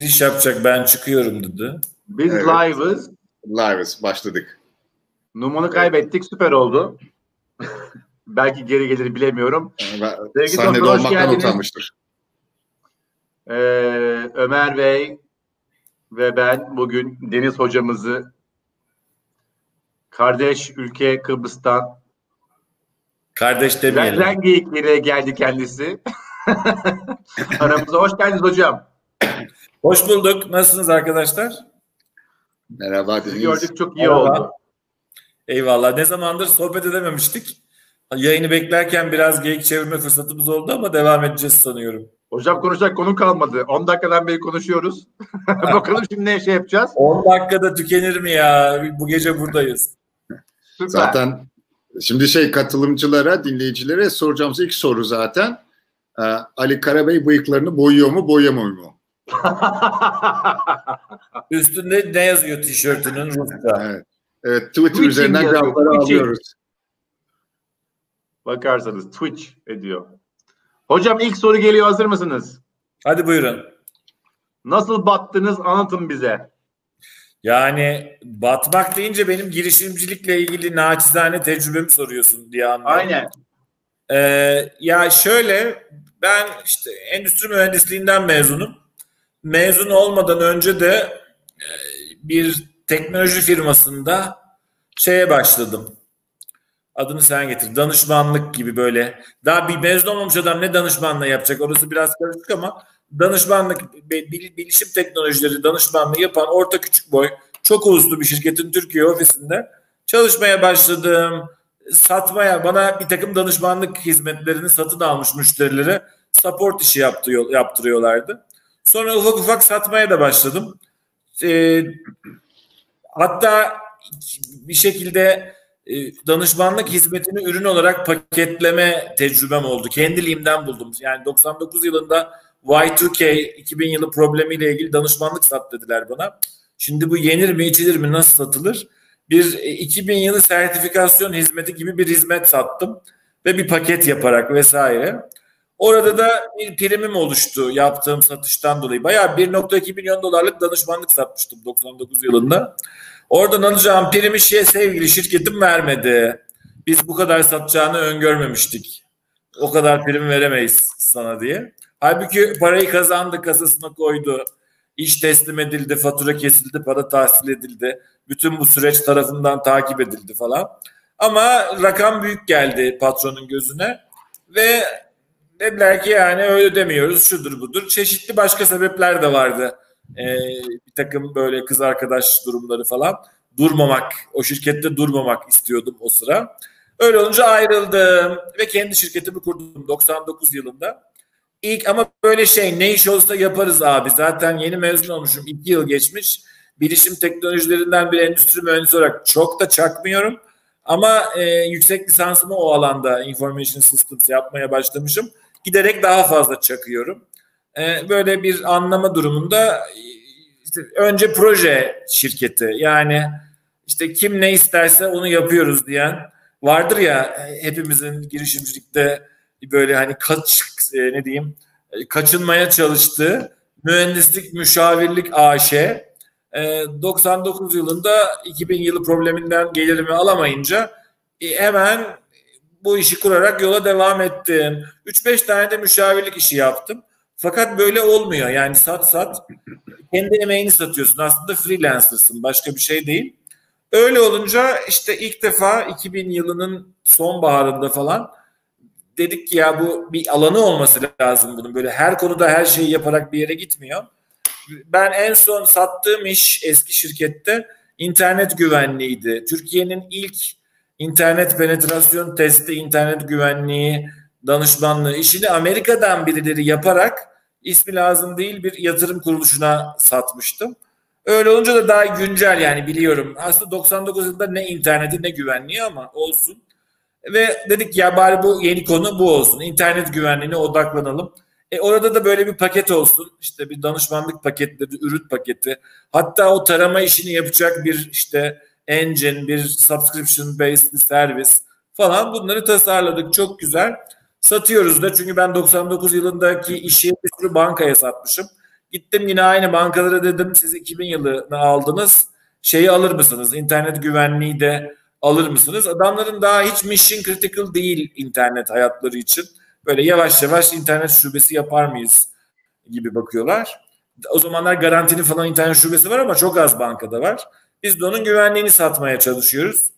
giriş yapacak ben çıkıyorum dedi. Biz evet. live'ız. Live'ız başladık. Numanı evet. kaybettik süper oldu. Belki geri gelir bilemiyorum. Ben, sahnede olmaktan utanmıştır. Ee, Ömer Bey ve ben bugün Deniz hocamızı kardeş ülke Kıbrıs'tan kardeş demeyelim. Ren geyikleriyle geldi kendisi. Aramıza hoş geldiniz hocam. Hoş bulduk. Nasılsınız arkadaşlar? Merhaba Deniz. Gördük çok iyi Merhaba. oldu. Eyvallah. Ne zamandır sohbet edememiştik. Yayını beklerken biraz geyik çevirme fırsatımız oldu ama devam edeceğiz sanıyorum. Hocam konuşacak konu kalmadı. 10 dakikadan beri konuşuyoruz. Bakalım şimdi ne şey yapacağız. 10 dakikada tükenir mi ya? Bu gece buradayız. Süper. Zaten şimdi şey katılımcılara, dinleyicilere soracağımız ilk soru zaten. Ee, Ali Karabey bıyıklarını boyuyor mu, boyamıyor mu? Üstünde ne yazıyor tişörtünün Rusça? Evet. evet Twitter Twitching üzerinden cevapları alıyoruz. Bakarsanız Twitch ediyor. Hocam ilk soru geliyor hazır mısınız? Hadi buyurun. Nasıl battınız anlatın bize. Yani batmak deyince benim girişimcilikle ilgili naçizane tecrübemi soruyorsun diye anlıyorum. Aynen. Ee, ya şöyle ben işte endüstri mühendisliğinden mezunum. Mezun olmadan önce de e, bir teknoloji firmasında şeye başladım adını sen getir. Danışmanlık gibi böyle. Daha bir mezun olmamış adam ne danışmanlığı yapacak? Orası biraz karışık ama danışmanlık, bilişim teknolojileri danışmanlığı yapan orta küçük boy, çok uluslu bir şirketin Türkiye ofisinde çalışmaya başladım. Satmaya, bana bir takım danışmanlık hizmetlerini satın almış müşterilere support işi yaptırıyor, yaptırıyorlardı. Sonra ufak ufak satmaya da başladım. Ee, hatta bir şekilde e, danışmanlık hizmetini ürün olarak paketleme tecrübem oldu. Kendiliğimden buldum. Yani 99 yılında Y2K 2000 yılı problemiyle ilgili danışmanlık sat dediler bana. Şimdi bu yenir mi içilir mi nasıl satılır? Bir 2000 e, yılı sertifikasyon hizmeti gibi bir hizmet sattım ve bir paket yaparak vesaire. Orada da bir primim oluştu yaptığım satıştan dolayı. Bayağı 1.2 milyon dolarlık danışmanlık satmıştım 99 yılında. Oradan alacağım primi şey sevgili şirketim vermedi. Biz bu kadar satacağını öngörmemiştik. O kadar prim veremeyiz sana diye. Halbuki parayı kazandı kasasına koydu. İş teslim edildi, fatura kesildi, para tahsil edildi. Bütün bu süreç tarafından takip edildi falan. Ama rakam büyük geldi patronun gözüne. Ve dediler ki yani öyle demiyoruz, şudur budur. Çeşitli başka sebepler de vardı e, bir takım böyle kız arkadaş durumları falan durmamak, o şirkette durmamak istiyordum o sıra. Öyle olunca ayrıldım ve kendi şirketimi kurdum 99 yılında. İlk ama böyle şey ne iş olsa yaparız abi. Zaten yeni mezun olmuşum. iki yıl geçmiş. Bilişim teknolojilerinden bir endüstri mühendisi olarak çok da çakmıyorum. Ama e, yüksek lisansımı o alanda Information Systems yapmaya başlamışım. Giderek daha fazla çakıyorum. E, böyle bir anlama durumunda işte önce proje şirketi yani işte kim ne isterse onu yapıyoruz diyen vardır ya hepimizin girişimcilikte böyle hani kaç e, ne diyeyim e, kaçınmaya çalıştığı mühendislik müşavirlik AŞ 99 yılında 2000 yılı probleminden gelirimi alamayınca hemen bu işi kurarak yola devam ettim. 3-5 tane de müşavirlik işi yaptım. Fakat böyle olmuyor. Yani sat sat kendi emeğini satıyorsun. Aslında freelancer'sın. Başka bir şey değil. Öyle olunca işte ilk defa 2000 yılının sonbaharında falan dedik ki ya bu bir alanı olması lazım bunun. Böyle her konuda her şeyi yaparak bir yere gitmiyor. Ben en son sattığım iş eski şirkette internet güvenliğiydi. Türkiye'nin ilk internet penetrasyon testi, internet güvenliği danışmanlığı işini Amerika'dan birileri yaparak ismi lazım değil bir yatırım kuruluşuna satmıştım. Öyle olunca da daha güncel yani biliyorum. Aslında 99 yılında ne interneti ne güvenliği ama olsun. Ve dedik ya bari bu yeni konu bu olsun. İnternet güvenliğine odaklanalım. E orada da böyle bir paket olsun. İşte bir danışmanlık paketleri, ürün paketi. Hatta o tarama işini yapacak bir işte engine, bir subscription based bir servis falan bunları tasarladık. Çok güzel. Satıyoruz da çünkü ben 99 yılındaki işi bir sürü bankaya satmışım. Gittim yine aynı bankalara dedim siz 2000 yılını aldınız. Şeyi alır mısınız? İnternet güvenliği de alır mısınız? Adamların daha hiç mission critical değil internet hayatları için. Böyle yavaş yavaş internet şubesi yapar mıyız gibi bakıyorlar. O zamanlar garantili falan internet şubesi var ama çok az bankada var. Biz de onun güvenliğini satmaya çalışıyoruz.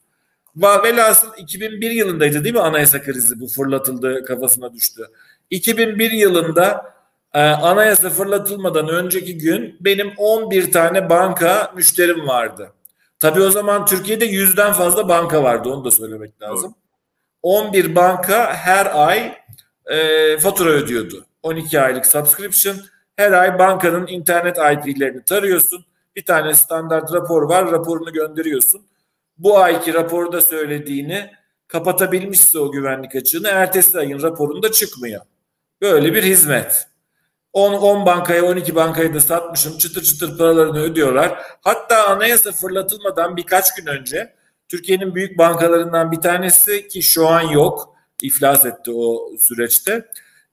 Velhasıl 2001 yılındaydı değil mi anayasa krizi bu fırlatıldı kafasına düştü. 2001 yılında e, anayasa fırlatılmadan önceki gün benim 11 tane banka müşterim vardı. Tabii o zaman Türkiye'de yüzden fazla banka vardı onu da söylemek lazım. 11 banka her ay e, fatura ödüyordu. 12 aylık subscription. Her ay bankanın internet IP'lerini tarıyorsun. Bir tane standart rapor var. Raporunu gönderiyorsun. Bu ayki raporda söylediğini kapatabilmişse o güvenlik açığını ertesi ayın raporunda çıkmıyor. Böyle bir hizmet. 10, 10 bankaya 12 bankaya da satmışım çıtır çıtır paralarını ödüyorlar. Hatta anayasa fırlatılmadan birkaç gün önce Türkiye'nin büyük bankalarından bir tanesi ki şu an yok iflas etti o süreçte.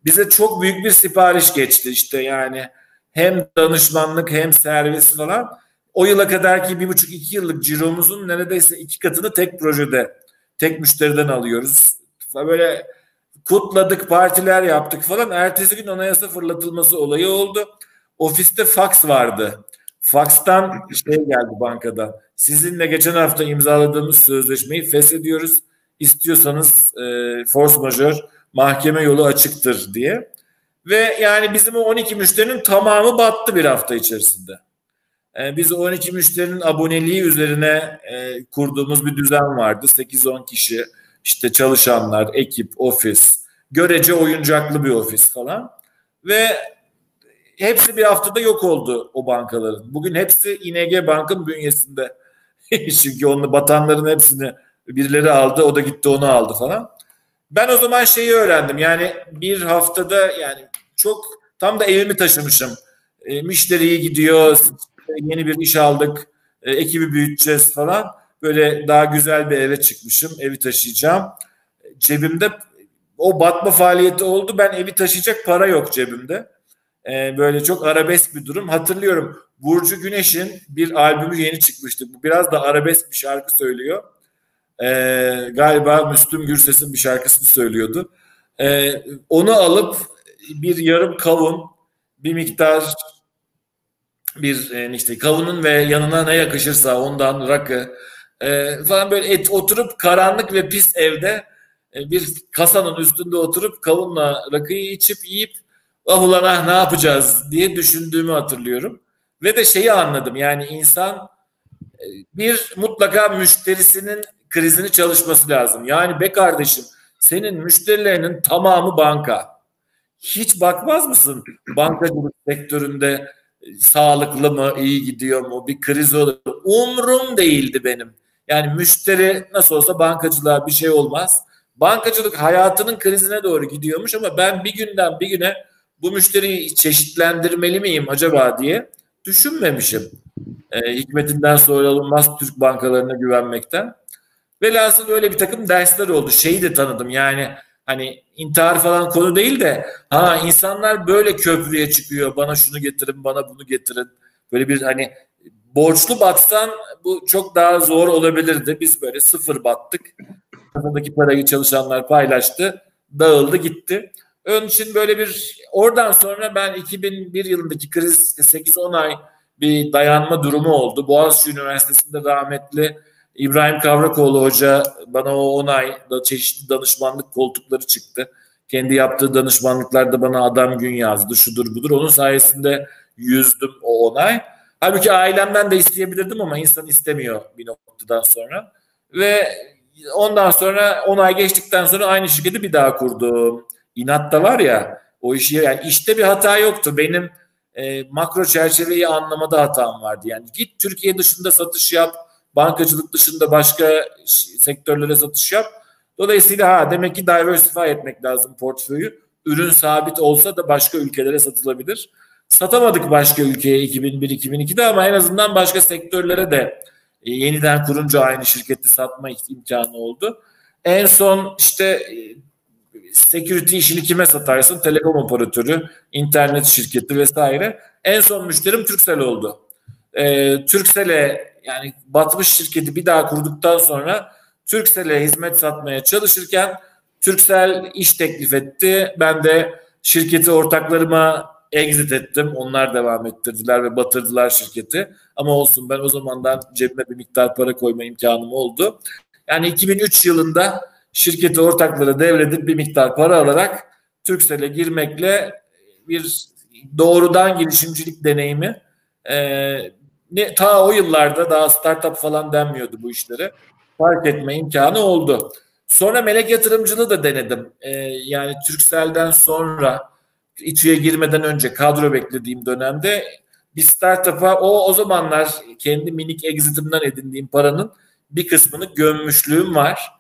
Bize çok büyük bir sipariş geçti işte yani hem danışmanlık hem servis falan. O yıla kadar ki bir buçuk iki yıllık ciromuzun neredeyse iki katını tek projede, tek müşteriden alıyoruz. Böyle kutladık, partiler yaptık falan. Ertesi gün anayasa fırlatılması olayı oldu. Ofiste fax vardı. Fax'tan şey geldi bankada. Sizinle geçen hafta imzaladığımız sözleşmeyi feshediyoruz. İstiyorsanız e, force majör mahkeme yolu açıktır diye. Ve yani bizim o 12 müşterinin tamamı battı bir hafta içerisinde. E, biz 12 müşterinin aboneliği üzerine e, kurduğumuz bir düzen vardı. 8-10 kişi işte çalışanlar, ekip, ofis, görece oyuncaklı bir ofis falan. Ve hepsi bir haftada yok oldu o bankaların. Bugün hepsi ING Bank'ın bünyesinde. Çünkü onu batanların hepsini birileri aldı, o da gitti onu aldı falan. Ben o zaman şeyi öğrendim. Yani bir haftada yani çok tam da evimi taşımışım. E, müşteriyi gidiyor, yeni bir iş aldık, e, ekibi büyüteceğiz falan. Böyle daha güzel bir eve çıkmışım, evi taşıyacağım. Cebimde o batma faaliyeti oldu. Ben evi taşıyacak para yok cebimde. E, böyle çok arabesk bir durum. Hatırlıyorum Burcu Güneş'in bir albümü yeni çıkmıştı. Bu biraz da arabesk bir şarkı söylüyor. E, galiba Müslüm Gürses'in bir şarkısını söylüyordu. E, onu alıp bir yarım kavun, bir miktar bir e, işte kavunun ve yanına ne yakışırsa ondan rakı e, falan böyle et oturup karanlık ve pis evde e, bir kasanın üstünde oturup kavunla rakıyı içip yiyip ah ulan ah ne yapacağız diye düşündüğümü hatırlıyorum. Ve de şeyi anladım yani insan e, bir mutlaka müşterisinin krizini çalışması lazım. Yani be kardeşim senin müşterilerinin tamamı banka. Hiç bakmaz mısın bankacılık sektöründe sağlıklı mı, iyi gidiyor mu, bir kriz olur. Umrum değildi benim. Yani müşteri nasıl olsa bankacılığa bir şey olmaz. Bankacılık hayatının krizine doğru gidiyormuş ama ben bir günden bir güne bu müşteriyi çeşitlendirmeli miyim acaba diye düşünmemişim. E, hikmetinden sonra alınmaz Türk bankalarına güvenmekten. Velhasıl öyle bir takım dersler oldu. Şeyi de tanıdım yani hani intihar falan konu değil de ha insanlar böyle köprüye çıkıyor. Bana şunu getirin, bana bunu getirin. Böyle bir hani borçlu batsan bu çok daha zor olabilirdi. Biz böyle sıfır battık. Kafadaki parayı çalışanlar paylaştı. Dağıldı gitti. Onun için böyle bir oradan sonra ben 2001 yılındaki kriz 8-10 ay bir dayanma durumu oldu. Boğaziçi Üniversitesi'nde rahmetli İbrahim Kavrakoğlu Hoca bana o 10 ayda çeşitli danışmanlık koltukları çıktı. Kendi yaptığı danışmanlıklarda bana adam gün yazdı, şudur budur. Onun sayesinde yüzdüm o 10 ay. Halbuki ailemden de isteyebilirdim ama insan istemiyor bir noktadan sonra. Ve ondan sonra 10 ay geçtikten sonra aynı şirketi bir daha kurdum. İnat da var ya o işi yani işte bir hata yoktu. Benim e, makro çerçeveyi anlamada hatam vardı. Yani git Türkiye dışında satış yap bankacılık dışında başka sektörlere satış yap. Dolayısıyla ha demek ki diversify etmek lazım portföyü. Ürün sabit olsa da başka ülkelere satılabilir. Satamadık başka ülkeye 2001-2002'de ama en azından başka sektörlere de e, yeniden kurunca aynı şirketi satma imkanı oldu. En son işte e, security işini kime satarsın? Telekom operatörü, internet şirketi vesaire. En son müşterim Turkcell oldu. E, Turkcell'e yani batmış şirketi bir daha kurduktan sonra Turkcell'e hizmet satmaya çalışırken Turkcell iş teklif etti. Ben de şirketi ortaklarıma exit ettim. Onlar devam ettirdiler ve batırdılar şirketi. Ama olsun ben o zamandan cebime bir miktar para koyma imkanım oldu. Yani 2003 yılında şirketi ortaklara devredip bir miktar para alarak Turkcell'e girmekle bir doğrudan girişimcilik deneyimi ne, ta o yıllarda daha startup falan denmiyordu bu işlere fark etme imkanı oldu. Sonra melek yatırımcılığı da denedim. E, yani Turkcell'den sonra İTÜ'ye girmeden önce kadro beklediğim dönemde bir startup'a o o zamanlar kendi minik exit'imden edindiğim paranın bir kısmını gömmüşlüğüm var.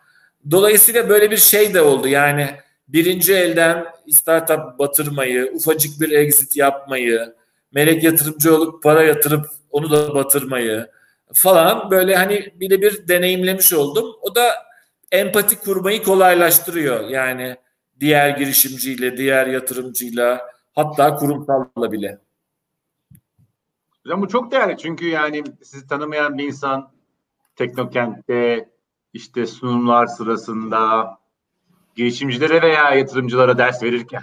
Dolayısıyla böyle bir şey de oldu. Yani birinci elden startup batırmayı, ufacık bir exit yapmayı, melek yatırımcı olup para yatırıp onu da batırmayı falan böyle hani bir de bir deneyimlemiş oldum. O da empati kurmayı kolaylaştırıyor. Yani diğer girişimciyle, diğer yatırımcıyla hatta kurumsalla bile. Hocam bu çok değerli çünkü yani sizi tanımayan bir insan Teknokent'te işte sunumlar sırasında girişimcilere veya yatırımcılara ders verirken.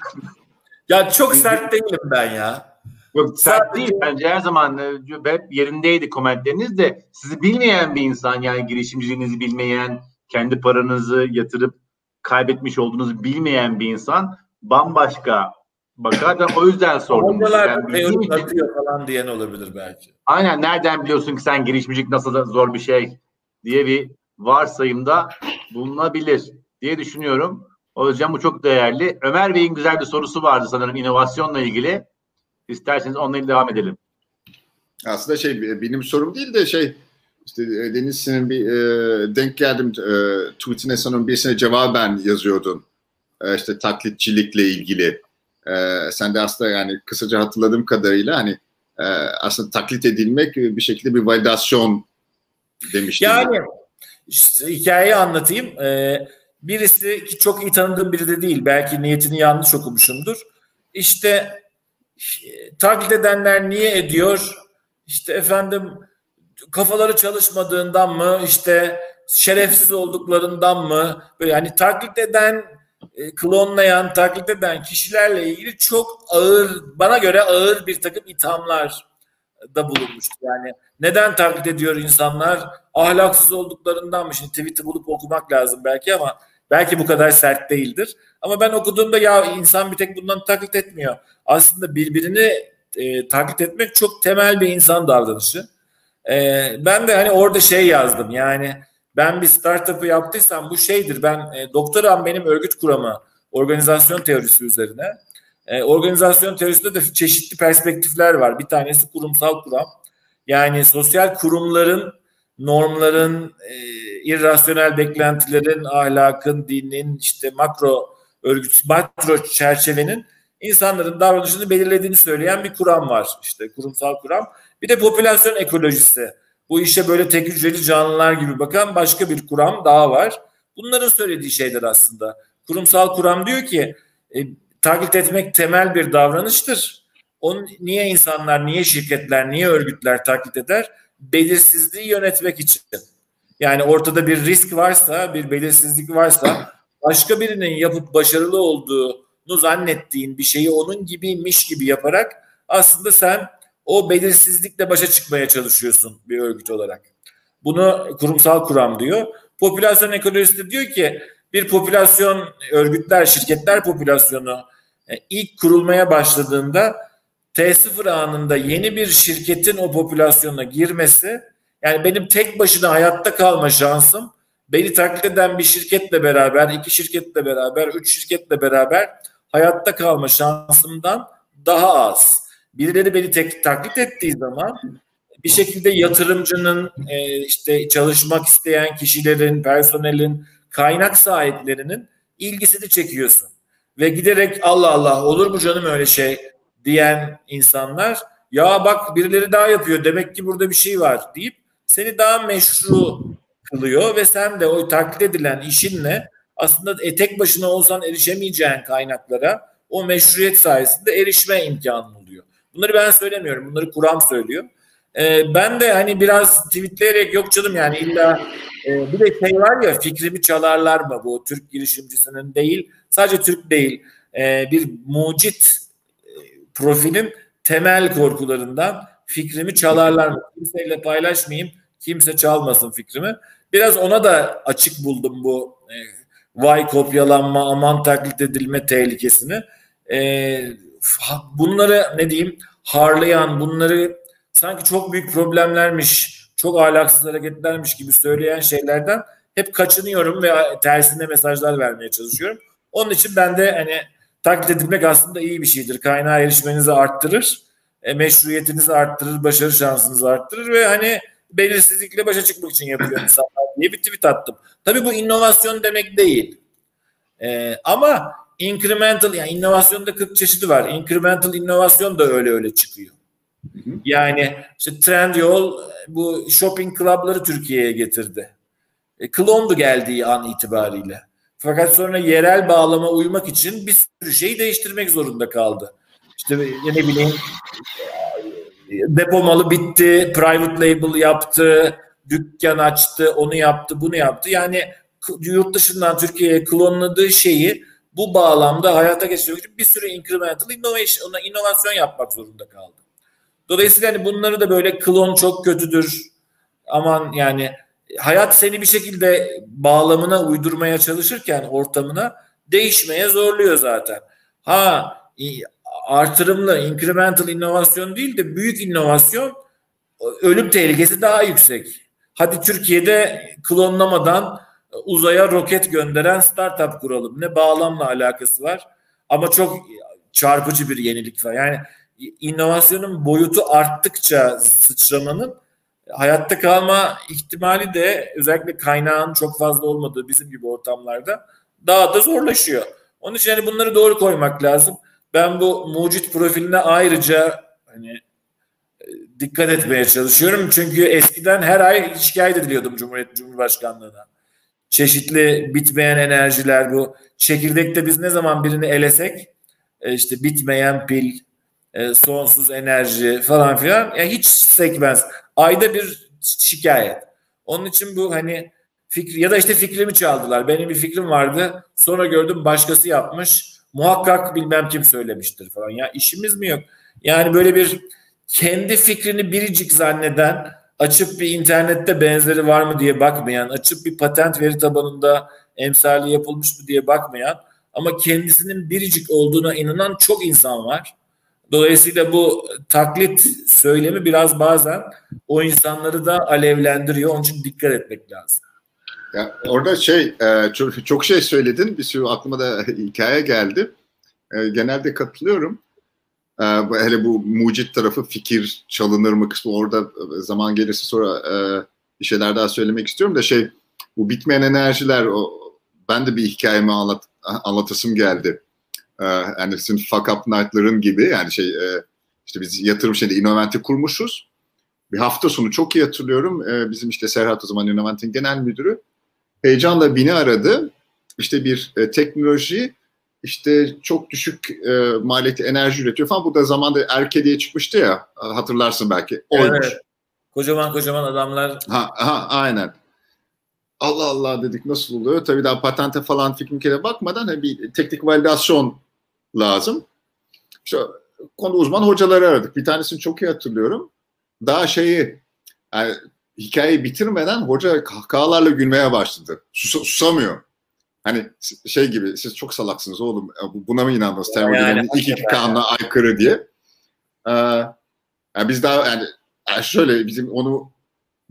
Ya çok sert değilim ben ya. Yok sert değil bence her zaman e, hep yerindeydi komentleriniz de sizi bilmeyen bir insan yani girişimciliğinizi bilmeyen kendi paranızı yatırıp kaybetmiş olduğunuzu bilmeyen bir insan bambaşka bakar. Ben o yüzden sordum. Hocalar teorik atıyor falan diyen olabilir belki. Aynen nereden biliyorsun ki sen girişimcilik nasıl da zor bir şey diye bir varsayımda bulunabilir diye düşünüyorum. O yüzden bu çok değerli. Ömer Bey'in güzel bir sorusu vardı sanırım inovasyonla ilgili. İsterseniz onunla devam edelim. Aslında şey benim sorum değil de şey işte e, Deniz senin bir e, denk geldim e, tweetine sanırım birisine cevaben yazıyordun. E, işte taklitçilikle ilgili. E, sen de aslında yani kısaca hatırladığım kadarıyla hani e, aslında taklit edilmek bir şekilde bir validasyon demiştin. Yani işte hikayeyi anlatayım. Ee, birisi ki çok iyi tanıdığım biri de değil. Belki niyetini yanlış okumuşumdur. İşte taklit edenler niye ediyor? İşte efendim kafaları çalışmadığından mı işte şerefsiz olduklarından mı böyle yani taklit eden e, klonlayan taklit eden kişilerle ilgili çok ağır bana göre ağır bir takım ithamlar da bulunmuştu. Yani neden taklit ediyor insanlar? Ahlaksız olduklarından mı? Şimdi tweet'i bulup okumak lazım belki ama belki bu kadar sert değildir. Ama ben okuduğumda ya insan bir tek bundan taklit etmiyor. Aslında birbirini e, taklit etmek çok temel bir insan davranışı. E, ben de hani orada şey yazdım yani ben bir startup'ı yaptıysam bu şeydir. Ben e, doktoram benim örgüt kuramı, organizasyon teorisi üzerine. E, organizasyon teorisinde de çeşitli perspektifler var. Bir tanesi kurumsal kuram. Yani sosyal kurumların, normların, e, irrasyonel beklentilerin, ahlakın, dinin, işte makro örgüt, makro çerçevenin insanların davranışını belirlediğini söyleyen bir kuram var. İşte kurumsal kuram. Bir de popülasyon ekolojisi. Bu işe böyle tek hücreli canlılar gibi bakan başka bir kuram daha var. Bunların söylediği şeyler aslında. Kurumsal kuram diyor ki e, taklit etmek temel bir davranıştır. Onu niye insanlar, niye şirketler, niye örgütler taklit eder? Belirsizliği yönetmek için. Yani ortada bir risk varsa, bir belirsizlik varsa başka birinin yapıp başarılı olduğunu zannettiğin bir şeyi onun gibiymiş gibi yaparak aslında sen o belirsizlikle başa çıkmaya çalışıyorsun bir örgüt olarak. Bunu kurumsal kuram diyor. Popülasyon ekolojisi de diyor ki bir popülasyon örgütler, şirketler popülasyonu e, ilk kurulmaya başladığında T0 anında yeni bir şirketin o popülasyona girmesi yani benim tek başına hayatta kalma şansım beni taklit eden bir şirketle beraber, iki şirketle beraber, üç şirketle beraber hayatta kalma şansımdan daha az. Birileri beni tek, taklit ettiği zaman bir şekilde yatırımcının, e, işte çalışmak isteyen kişilerin, personelin, kaynak sahiplerinin ilgisini çekiyorsun. Ve giderek Allah Allah olur mu canım öyle şey diyen insanlar ya bak birileri daha yapıyor demek ki burada bir şey var deyip seni daha meşru kılıyor ve sen de o taklit edilen işinle aslında e, tek başına olsan erişemeyeceğin kaynaklara o meşruiyet sayesinde erişme imkanı oluyor. Bunları ben söylemiyorum. Bunları kuram söylüyor. E, ben de hani biraz tweetleyerek yok canım yani illa e, bir de şey var ya fikrimi çalarlar mı bu Türk girişimcisinin değil sadece Türk değil e, bir mucit profilin temel korkularından fikrimi çalarlar? Kimseyle paylaşmayayım kimse çalmasın fikrimi. Biraz ona da açık buldum bu e, vay kopyalanma aman taklit edilme tehlikesini. E, bunları ne diyeyim harlayan bunları sanki çok büyük problemlermiş, çok ahlaksız hareketlermiş gibi söyleyen şeylerden hep kaçınıyorum ve tersine mesajlar vermeye çalışıyorum. Onun için ben de hani taklit edilmek aslında iyi bir şeydir. Kaynağa erişmenizi arttırır, e, meşruiyetinizi arttırır, başarı şansınızı arttırır ve hani belirsizlikle başa çıkmak için yapıyor insanlar diye bir tweet attım. Tabii bu inovasyon demek değil. E, ama incremental yani inovasyonda 40 çeşidi var. Incremental inovasyon da öyle öyle çıkıyor. Yani işte Trendyol bu shopping club'ları Türkiye'ye getirdi. E, klondu geldiği an itibariyle. Fakat sonra yerel bağlama uymak için bir sürü şeyi değiştirmek zorunda kaldı. İşte ne bileyim depo malı bitti, private label yaptı, dükkan açtı, onu yaptı, bunu yaptı. Yani yurt dışından Türkiye'ye klonladığı şeyi bu bağlamda hayata geçirmek için bir sürü incremental innovation, inovasyon yapmak zorunda kaldı. Dolayısıyla hani bunları da böyle klon çok kötüdür. Aman yani hayat seni bir şekilde bağlamına uydurmaya çalışırken ortamına değişmeye zorluyor zaten. Ha artırımlı incremental inovasyon değil de büyük inovasyon ölüm tehlikesi daha yüksek. Hadi Türkiye'de klonlamadan uzaya roket gönderen startup kuralım. Ne bağlamla alakası var ama çok çarpıcı bir yenilik var. Yani inovasyonun boyutu arttıkça sıçramanın hayatta kalma ihtimali de özellikle kaynağın çok fazla olmadığı bizim gibi ortamlarda daha da zorlaşıyor. Onun için hani bunları doğru koymak lazım. Ben bu mucit profiline ayrıca hani e, dikkat etmeye çalışıyorum. Çünkü eskiden her ay şikayet ediliyordum Cumhuriyet Cumhurbaşkanlığına. Çeşitli bitmeyen enerjiler bu. Çekirdekte biz ne zaman birini elesek e, işte bitmeyen pil, e, sonsuz enerji falan filan ya hiç sekmez. Ayda bir şikayet. Onun için bu hani fikri ya da işte fikrimi çaldılar. Benim bir fikrim vardı. Sonra gördüm başkası yapmış. Muhakkak bilmem kim söylemiştir falan. Ya işimiz mi yok? Yani böyle bir kendi fikrini biricik zanneden, açıp bir internette benzeri var mı diye bakmayan, açıp bir patent veri tabanında emsali yapılmış mı diye bakmayan ama kendisinin biricik olduğuna inanan çok insan var. Dolayısıyla bu taklit söylemi biraz bazen o insanları da alevlendiriyor. Onun için dikkat etmek lazım. Ya orada şey e, çok, çok şey söyledin. Bir sürü aklıma da hikaye geldi. E, genelde katılıyorum. E, hele bu mucit tarafı fikir çalınır mı kısmı orada zaman gelirse sonra bir şeyler daha söylemek istiyorum da şey bu bitmeyen enerjiler o ben de bir hikayemi anlat, anlatasım geldi. Yani sizin fuck up night'ların gibi yani şey işte biz yatırım şeyde Innovent'i kurmuşuz. Bir hafta sonu çok iyi hatırlıyorum. Bizim işte Serhat o zaman Innovent'in genel müdürü heyecanla beni aradı. İşte bir e, teknoloji işte çok düşük e, maliyetli enerji üretiyor falan. Bu da zamanda Erke diye çıkmıştı ya hatırlarsın belki. Oymuş. Evet. Kocaman kocaman adamlar. Ha, ha aynen. Allah Allah dedik nasıl oluyor? Tabii daha patente falan fikrimkere bakmadan hani bir teknik validasyon lazım. İşte konu uzman hocaları aradık. Bir tanesini çok iyi hatırlıyorum. Daha şeyi yani hikayeyi bitirmeden hoca kahkahalarla gülmeye başladı. Sus, susamıyor. Hani şey gibi siz çok salaksınız oğlum buna mı inandınız termodinamiğin yani, ilk iki kanuna aykırı diye. Ee, yani biz daha yani, yani şöyle bizim onu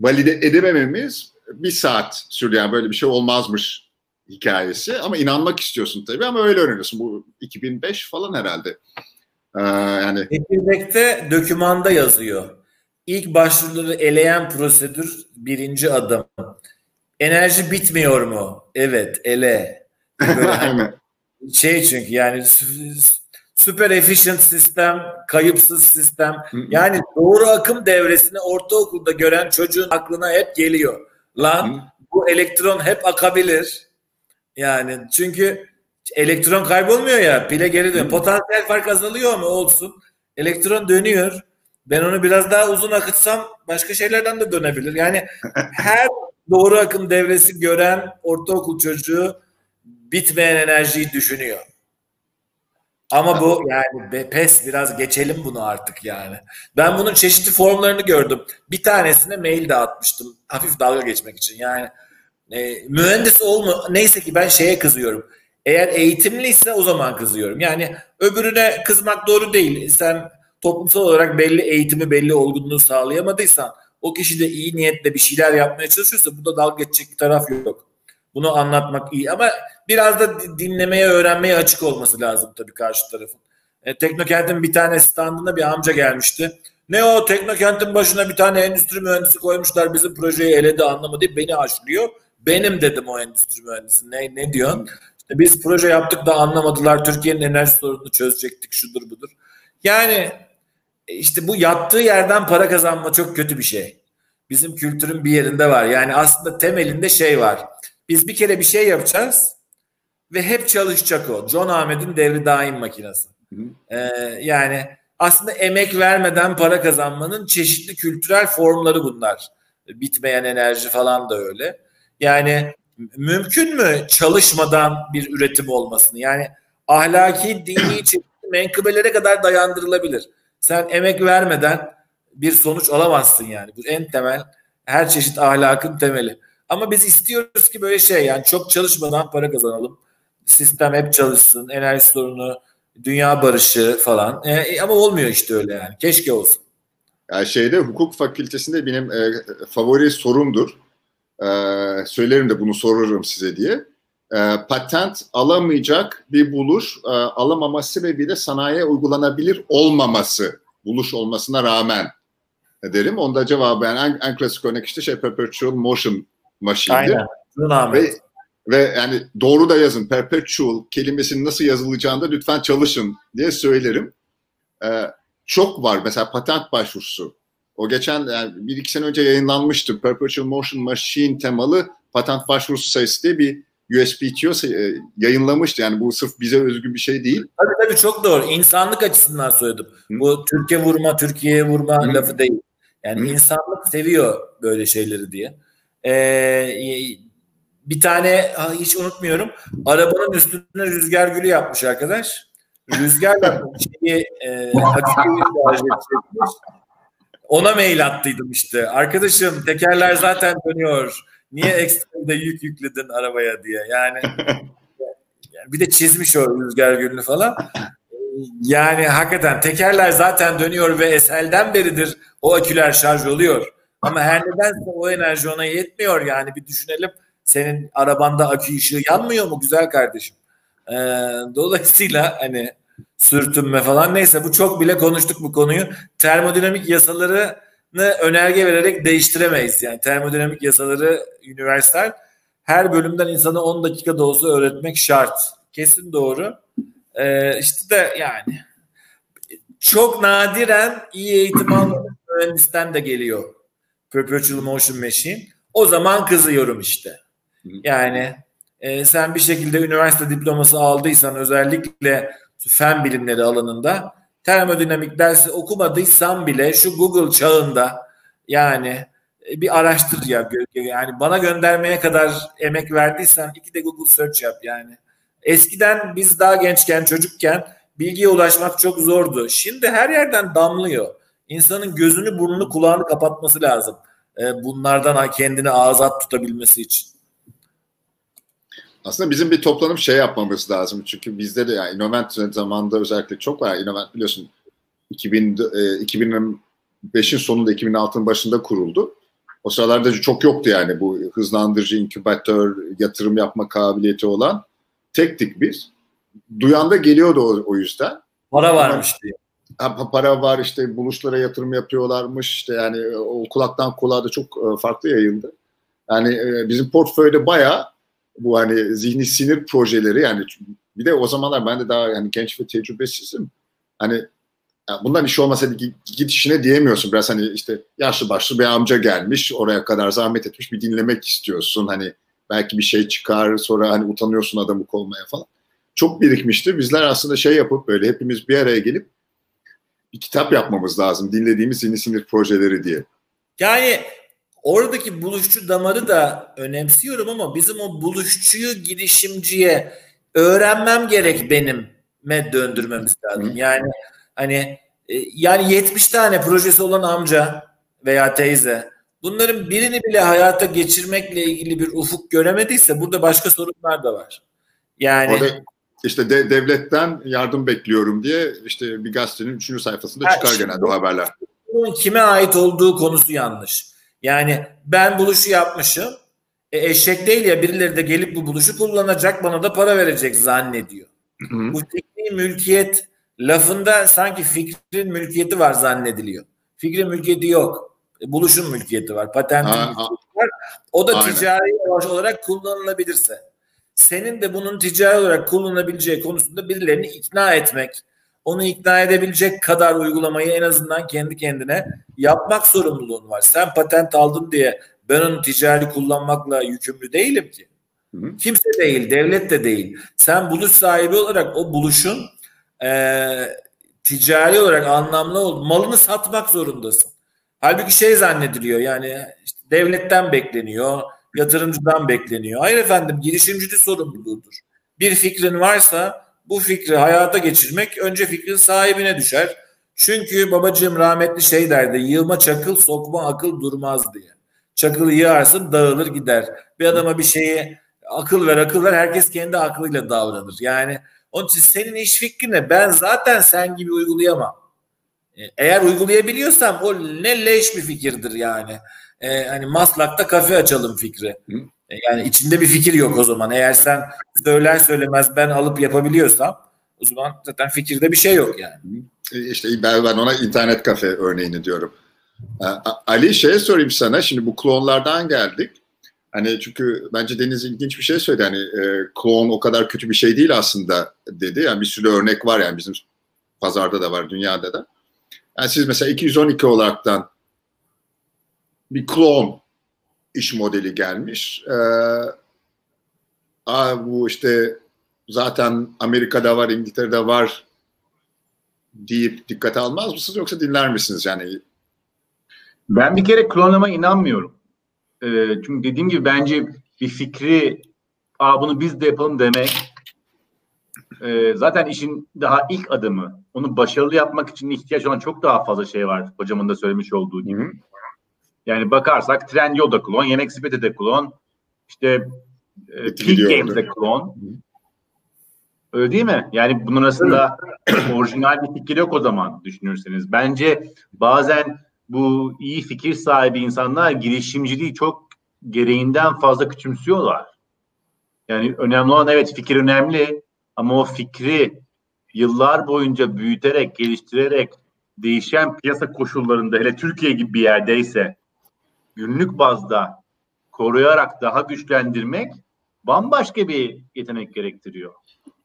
valide edemememiz bir saat sürdü yani böyle bir şey olmazmış hikayesi ama inanmak istiyorsun tabii ama öyle öğreniyorsun. Bu 2005 falan herhalde. Ee, yani Çekirdekte dökümanda yazıyor. İlk başvuruları eleyen prosedür birinci adım. Enerji bitmiyor mu? Evet, ele. Böyle şey çünkü yani süper efficient sistem, kayıpsız sistem. Yani doğru akım devresini ortaokulda gören çocuğun aklına hep geliyor. Lan bu elektron hep akabilir. Yani çünkü elektron kaybolmuyor ya pile geri dönüyor. Potansiyel fark azalıyor mu olsun. Elektron dönüyor. Ben onu biraz daha uzun akıtsam başka şeylerden de dönebilir. Yani her doğru akım devresi gören ortaokul çocuğu bitmeyen enerjiyi düşünüyor. Ama bu yani be, pes biraz geçelim bunu artık yani. Ben bunun çeşitli formlarını gördüm. Bir tanesine mail de atmıştım. Hafif dalga geçmek için. Yani e, mühendis olma neyse ki ben şeye kızıyorum. Eğer eğitimliyse o zaman kızıyorum. Yani öbürüne kızmak doğru değil. Sen toplumsal olarak belli eğitimi, belli olgunluğu sağlayamadıysan o kişi de iyi niyetle bir şeyler yapmaya çalışıyorsa burada dalga geçecek bir taraf yok. Bunu anlatmak iyi ama biraz da dinlemeye, öğrenmeye açık olması lazım tabii karşı tarafın. E, Teknokent'in bir tane standında bir amca gelmişti. Ne o Teknokent'in başına bir tane endüstri mühendisi koymuşlar bizim projeyi eledi anlamadı beni aşlıyor. Benim dedim o endüstri mühendisi. Ne, ne diyorsun? İşte biz proje yaptık da anlamadılar. Türkiye'nin enerji sorununu çözecektik şudur budur. Yani e, işte bu yattığı yerden para kazanma çok kötü bir şey. Bizim kültürün bir yerinde var. Yani aslında temelinde şey var. Biz bir kere bir şey yapacağız ve hep çalışacak o. John Ahmet'in devri daim makinesi. Ee, yani aslında emek vermeden para kazanmanın çeşitli kültürel formları bunlar. Bitmeyen enerji falan da öyle. Yani mümkün mü çalışmadan bir üretim olmasını? Yani ahlaki, dini, çeşitli menkıbelere kadar dayandırılabilir. Sen emek vermeden bir sonuç alamazsın yani. Bu en temel her çeşit ahlakın temeli. Ama biz istiyoruz ki böyle şey yani çok çalışmadan para kazanalım. Sistem hep çalışsın, enerji sorunu, dünya barışı falan. E, e, ama olmuyor işte öyle yani. Keşke olsun. Yani şeyde hukuk fakültesinde benim e, favori sorumdur. E, söylerim de bunu sorarım size diye. E, patent alamayacak bir buluş e, alamaması sebebiyle sanayiye uygulanabilir olmaması buluş olmasına rağmen derim. Onda cevabı yani en, en klasik örnek işte şey perpetual motion machine'dir. Aynen. Ve, ve yani doğru da yazın. Perpetual kelimesinin nasıl yazılacağını da lütfen çalışın diye söylerim. Ee, çok var. Mesela patent başvurusu. O geçen yani bir iki sene önce yayınlanmıştı. Perpetual Motion Machine temalı patent başvurusu sayısı diye bir USPTO e, yayınlamıştı. Yani bu sırf bize özgü bir şey değil. Tabii tabii çok doğru. İnsanlık açısından söyledim. Hı. Bu Türkiye vurma, Türkiye'ye vurma Hı. lafı değil. Yani Hı. insanlık seviyor böyle şeyleri diye. Ee, bir tane hiç unutmuyorum. Arabanın üstüne rüzgar gülü yapmış arkadaş. Rüzgarla şeyi e, ona mail attıydım işte. Arkadaşım tekerler zaten dönüyor. Niye ekstra da yük yükledin arabaya diye. Yani, yani bir de çizmiş o rüzgar gülünü falan. Yani hakikaten tekerler zaten dönüyor ve eselden beridir o aküler şarj oluyor. Ama her nedense o enerji ona yetmiyor yani bir düşünelim. Senin arabanda akü ışığı yanmıyor mu güzel kardeşim? Ee, dolayısıyla hani sürtünme falan neyse bu çok bile konuştuk bu konuyu. Termodinamik yasalarını önerge vererek değiştiremeyiz. Yani termodinamik yasaları üniversitel her bölümden insana 10 dakika da olsa öğretmek şart. Kesin doğru. Ee, işte de yani çok nadiren iyi eğitim almamış mühendisten de geliyor Perpetual Motion Machine. O zaman kızıyorum işte. Yani e, sen bir şekilde üniversite diploması aldıysan özellikle fen bilimleri alanında termodinamik dersi okumadıysan bile şu Google çağında yani e, bir araştır ya. Yani bana göndermeye kadar emek verdiysen iki de Google search yap yani. Eskiden biz daha gençken çocukken bilgiye ulaşmak çok zordu. Şimdi her yerden damlıyor. İnsanın gözünü, burnunu, kulağını kapatması lazım. E, bunlardan kendini ağza tutabilmesi için. Aslında bizim bir toplanıp şey yapmamız lazım. Çünkü bizde de yani Innovent zamanında özellikle çok var. Innovent biliyorsun 2000, e, 2005'in sonunda 2006'ın başında kuruldu. O sıralarda çok yoktu yani bu hızlandırıcı, inkübatör, yatırım yapma kabiliyeti olan. Tektik biz. Duyan da geliyordu o, o yüzden. Para varmış diye para var işte buluşlara yatırım yapıyorlarmış işte yani o kulaktan kulağa da çok e, farklı yayıldı. Yani e, bizim portföyde bayağı bu hani zihni sinir projeleri yani bir de o zamanlar ben de daha yani genç ve tecrübesizim. Hani bundan iş olmasa git işine diyemiyorsun. Biraz hani işte yaşlı başlı bir amca gelmiş oraya kadar zahmet etmiş bir dinlemek istiyorsun. Hani belki bir şey çıkar sonra hani utanıyorsun adamı olmaya falan. Çok birikmişti. Bizler aslında şey yapıp böyle hepimiz bir araya gelip bir kitap yapmamız lazım. Dinlediğimiz yeni sinir projeleri diye. Yani oradaki buluşçu damarı da önemsiyorum ama bizim o buluşçuyu girişimciye öğrenmem gerek benim me döndürmemiz lazım. Yani hani e, yani 70 tane projesi olan amca veya teyze bunların birini bile hayata geçirmekle ilgili bir ufuk göremediyse burada başka sorunlar da var. Yani Orada işte de, devletten yardım bekliyorum diye işte bir gazetenin üçüncü sayfasında ha, çıkar genelde o haberler. Bunun kime ait olduğu konusu yanlış. Yani ben buluşu yapmışım. E, eşek değil ya birileri de gelip bu buluşu kullanacak bana da para verecek zannediyor. Hı hı. Bu fikri mülkiyet lafında sanki fikrin mülkiyeti var zannediliyor. Fikrin mülkiyeti yok. E, buluşun mülkiyeti var. Patentin ha, mülkiyeti var. O da aynen. ticari olarak kullanılabilirse. Senin de bunun ticari olarak kullanılabileceği konusunda birilerini ikna etmek, onu ikna edebilecek kadar uygulamayı en azından kendi kendine yapmak sorumluluğun var. Sen patent aldın diye ben onu ticari kullanmakla yükümlü değilim ki. Hı. Kimse değil, devlet de değil. Sen buluş sahibi olarak o buluşun e, ticari olarak anlamlı ol, malını satmak zorundasın. Halbuki şey zannediliyor yani işte devletten bekleniyor, yatırımcıdan bekleniyor. Hayır efendim girişimcinin sorumluluğudur. Bir fikrin varsa bu fikri hayata geçirmek önce fikrin sahibine düşer. Çünkü babacığım rahmetli şey derdi yığma çakıl sokma akıl durmaz diye. Çakılı yığarsın dağılır gider. Bir adama bir şeyi akıl ver akıl ver herkes kendi aklıyla davranır. Yani onun için senin iş fikrine ben zaten sen gibi uygulayamam. E, eğer uygulayabiliyorsam o ne leş bir fikirdir yani. Ee, hani Maslak'ta kafe açalım fikri. E, yani içinde bir fikir yok o zaman. Eğer sen söyler söylemez ben alıp yapabiliyorsam o zaman zaten fikirde bir şey yok yani. E, işte ben, ona internet kafe örneğini diyorum. Ali şeye sorayım sana. Şimdi bu klonlardan geldik. Hani çünkü bence Deniz ilginç bir şey söyledi. Hani e, klon o kadar kötü bir şey değil aslında dedi. Yani bir sürü örnek var yani bizim pazarda da var, dünyada da. Yani siz mesela 212 olaraktan bir klon iş modeli gelmiş. Ee, aa, bu işte zaten Amerika'da var, İngiltere'de var deyip dikkate almaz mısınız yoksa dinler misiniz yani? Ben bir kere klonlama inanmıyorum. Ee, çünkü dediğim gibi bence bir fikri Aa, bunu biz de yapalım demek e, zaten işin daha ilk adımı. Onu başarılı yapmak için ihtiyaç olan çok daha fazla şey var. Hocamın da söylemiş olduğu gibi. Hı-hı. Yani bakarsak Trendyol da klon, Yemek Sepeti de klon, işte e, Peak Games de klon. Öyle değil mi? Yani bunun arasında orijinal bir fikir yok o zaman düşünürseniz. Bence bazen bu iyi fikir sahibi insanlar girişimciliği çok gereğinden fazla küçümsüyorlar. Yani önemli olan evet fikir önemli ama o fikri yıllar boyunca büyüterek, geliştirerek değişen piyasa koşullarında hele Türkiye gibi bir yerdeyse günlük bazda koruyarak daha güçlendirmek bambaşka bir yetenek gerektiriyor.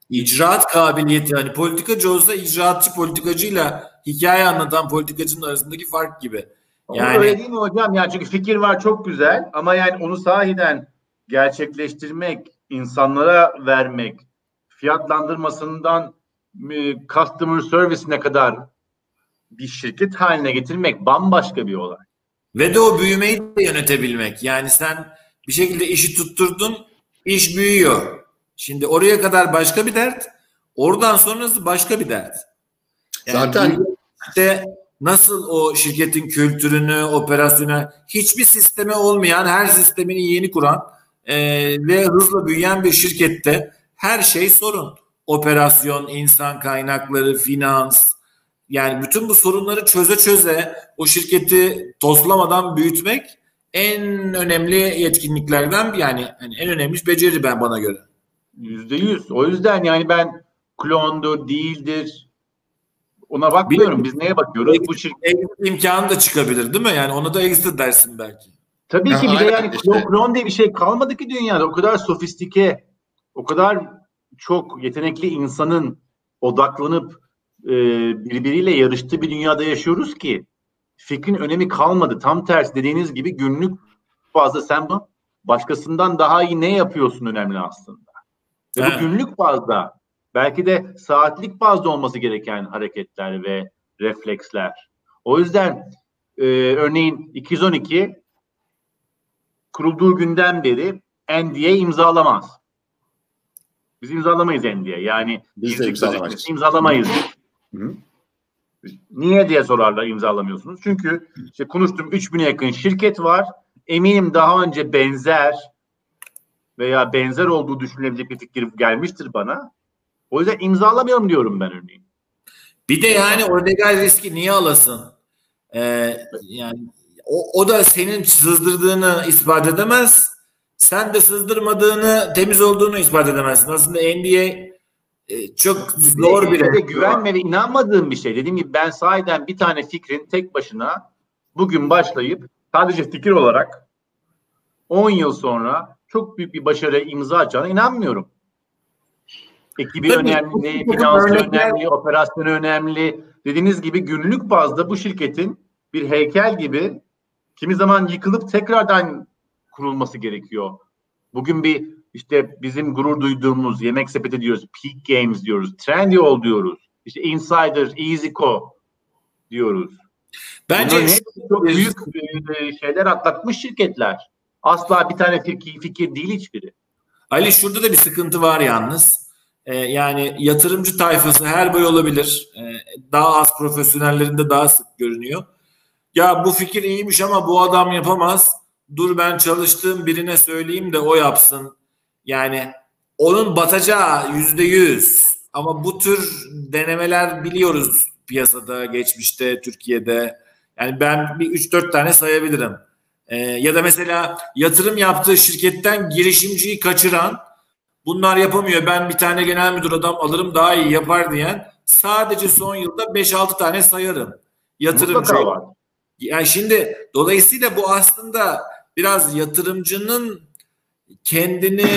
İcraat kabiliyeti hani politikacı olsa icraatçı politikacıyla hikaye anlatan politikacının arasındaki fark gibi. Yani öyle değil mi hocam? Yani çünkü fikir var çok güzel ama yani onu sahiden gerçekleştirmek, insanlara vermek, fiyatlandırmasından e, customer service'ine kadar bir şirket haline getirmek bambaşka bir olay. Ve de o büyümeyi de yönetebilmek. Yani sen bir şekilde işi tutturdun, iş büyüyor. Şimdi oraya kadar başka bir dert, oradan sonrası başka bir dert. Yani Zaten işte nasıl o şirketin kültürünü, operasyonu, hiçbir sisteme olmayan, her sistemini yeni kuran e, ve hızla büyüyen bir şirkette her şey sorun. Operasyon, insan kaynakları, finans, yani bütün bu sorunları çöze çöze o şirketi tozlamadan büyütmek en önemli yetkinliklerden yani, yani en önemli beceri ben bana göre. Yüzde yüz. O yüzden yani ben klondur, değildir ona bakmıyorum. Biz neye bakıyoruz? Bu şirket imkanı da çıkabilir değil mi? Yani onu da exit dersin belki. Tabii ki bir de yani işte. klon diye bir şey kalmadı ki dünyada. O kadar sofistike, o kadar çok yetenekli insanın odaklanıp e, birbiriyle yarıştığı bir dünyada yaşıyoruz ki fikrin önemi kalmadı. Tam tersi dediğiniz gibi günlük fazla sen bu başkasından daha iyi ne yapıyorsun önemli aslında. Ve bu günlük bazda belki de saatlik bazda olması gereken hareketler ve refleksler. O yüzden e, örneğin 212 kurulduğu günden beri NDA imzalamaz. Biz imzalamayız NDA. Yani biz de imzalamayız. imzalamayız. Hı. Niye diye sorarlar imzalamıyorsunuz. Çünkü işte konuştum 3000'e yakın şirket var. Eminim daha önce benzer veya benzer olduğu düşünülebilecek bir fikir gelmiştir bana. O yüzden imzalamayalım diyorum ben örneğin. Bir de yani o legal riski niye alasın? Ee, yani o, o da senin sızdırdığını ispat edemez. Sen de sızdırmadığını, temiz olduğunu ispat edemezsin. Aslında NDA e, çok zor bir de güvenme ve inanmadığım bir şey. Dediğim gibi ben sahiden bir tane fikrin tek başına bugün başlayıp sadece fikir olarak 10 yıl sonra çok büyük bir başarıya imza atacağına inanmıyorum. Ekibi Tabii, önemli, finansı önemli, operasyonu önemli. Dediğiniz gibi günlük bazda bu şirketin bir heykel gibi kimi zaman yıkılıp tekrardan kurulması gerekiyor. Bugün bir işte bizim gurur duyduğumuz yemek sepeti diyoruz, Peak Games diyoruz, Trendyol diyoruz, işte Insider, EasyCo diyoruz. Bence çok büyük e, şeyler atlatmış şirketler. Asla bir tane fikir, fikir değil hiçbiri. Ali şurada da bir sıkıntı var yalnız. Ee, yani yatırımcı tayfası her boy olabilir. Ee, daha az profesyonellerinde daha sık görünüyor. Ya bu fikir iyiymiş ama bu adam yapamaz. Dur ben çalıştığım birine söyleyeyim de o yapsın yani onun batacağı yüzde yüz. Ama bu tür denemeler biliyoruz piyasada, geçmişte, Türkiye'de. Yani ben bir 3-4 tane sayabilirim. Ee, ya da mesela yatırım yaptığı şirketten girişimciyi kaçıran, bunlar yapamıyor ben bir tane genel müdür adam alırım daha iyi yapar diyen sadece son yılda 5-6 tane sayarım. Yatırımcı. Yani şimdi dolayısıyla bu aslında biraz yatırımcının kendini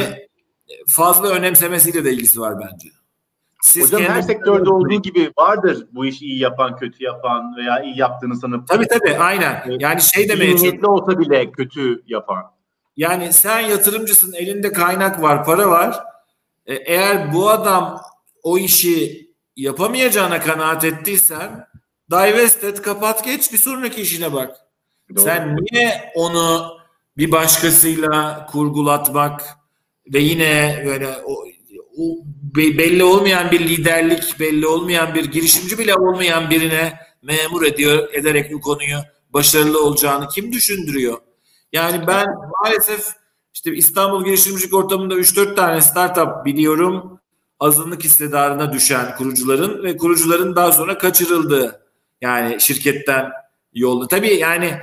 fazla önemsemesiyle de ilgisi var bence. Siz Hocam her sektörde olduğu gibi vardır bu işi iyi yapan, kötü yapan veya iyi yaptığını sanıp. Tabii tabii aynen. Yani şey demeye niyetli olsa bile kötü yapan. Yani sen yatırımcısın, elinde kaynak var, para var. E, eğer bu adam o işi yapamayacağına kanaat ettiysen divest et, kapat geç bir sonraki işine bak. Doğru. Sen niye onu bir başkasıyla kurgulatmak ve yine böyle o, o belli olmayan bir liderlik, belli olmayan bir girişimci bile olmayan birine memur ediyor ederek bu konuyu başarılı olacağını kim düşündürüyor? Yani ben maalesef işte İstanbul girişimcilik ortamında 3-4 tane startup biliyorum. Azınlık hissedarına düşen kurucuların ve kurucuların daha sonra kaçırıldığı yani şirketten yolda. Tabii yani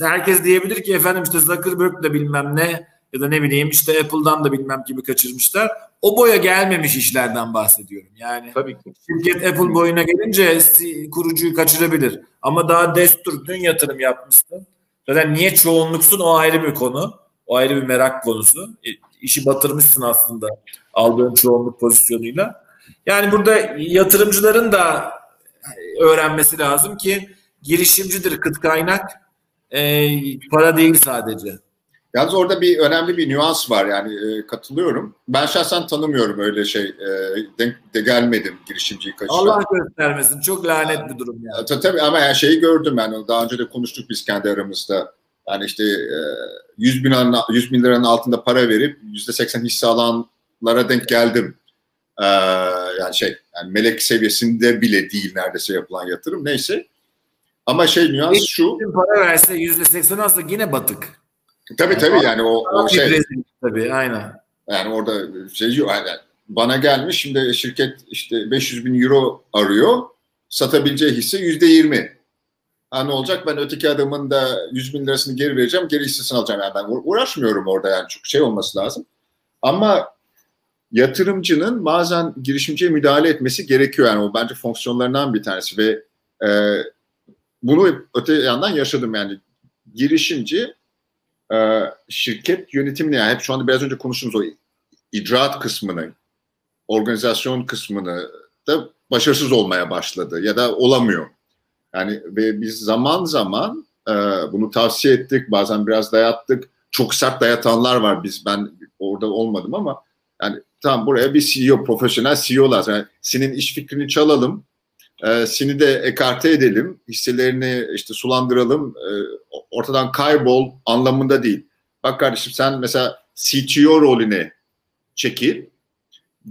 herkes diyebilir ki efendim işte Zuckerberg de bilmem ne ya da ne bileyim işte Apple'dan da bilmem gibi kaçırmışlar. O boya gelmemiş işlerden bahsediyorum. Yani Tabii ki. şirket Apple boyuna gelince kurucuyu kaçırabilir. Ama daha destur dün yatırım yapmışsın. Zaten niye çoğunluksun o ayrı bir konu. O ayrı bir merak konusu. E, işi batırmışsın aslında aldığın çoğunluk pozisyonuyla. Yani burada yatırımcıların da öğrenmesi lazım ki girişimcidir kıt kaynak e, para değil sadece. Yalnız orada bir önemli bir nüans var yani e, katılıyorum. Ben şahsen tanımıyorum öyle şey. E, denk de gelmedim girişimciyi kaçıran. Allah göstermesin. Çok lanet bir durum yani. Tabii, tabii ama yani şeyi gördüm yani daha önce de konuştuk biz kendi aramızda. Yani işte e, 100 bin, 100 bin liranın altında para verip %80 hisse alanlara denk geldim. Ee, yani şey yani melek seviyesinde bile değil neredeyse yapılan yatırım. Neyse. Ama şey nüans şu. Para verse yüzde seksen alsa yine batık. Tabii yani tabii yani o, o şey. Tabii aynen. Yani orada şey yok. Yani bana gelmiş şimdi şirket işte 500 bin euro arıyor. Satabileceği hisse yüzde yirmi. Ha ne olacak ben öteki adamın da 100 bin lirasını geri vereceğim geri hissesini alacağım. Yani ben uğraşmıyorum orada yani çok şey olması lazım. Ama yatırımcının bazen girişimciye müdahale etmesi gerekiyor. Yani o bence fonksiyonlarından bir tanesi ve e, bunu öte yandan yaşadım yani girişimci e, şirket yönetimini yani hep şu anda biraz önce konuştuğumuz o icraat kısmını organizasyon kısmını da başarısız olmaya başladı ya da olamıyor. Yani ve biz zaman zaman e, bunu tavsiye ettik bazen biraz dayattık çok sert dayatanlar var. Biz ben orada olmadım ama yani tamam buraya bir CEO, profesyonel CEO lazım. Yani senin iş fikrini çalalım, e, seni de ekarte edelim, hisselerini işte sulandıralım, e, ortadan kaybol anlamında değil. Bak kardeşim sen mesela CTO rolüne çekil,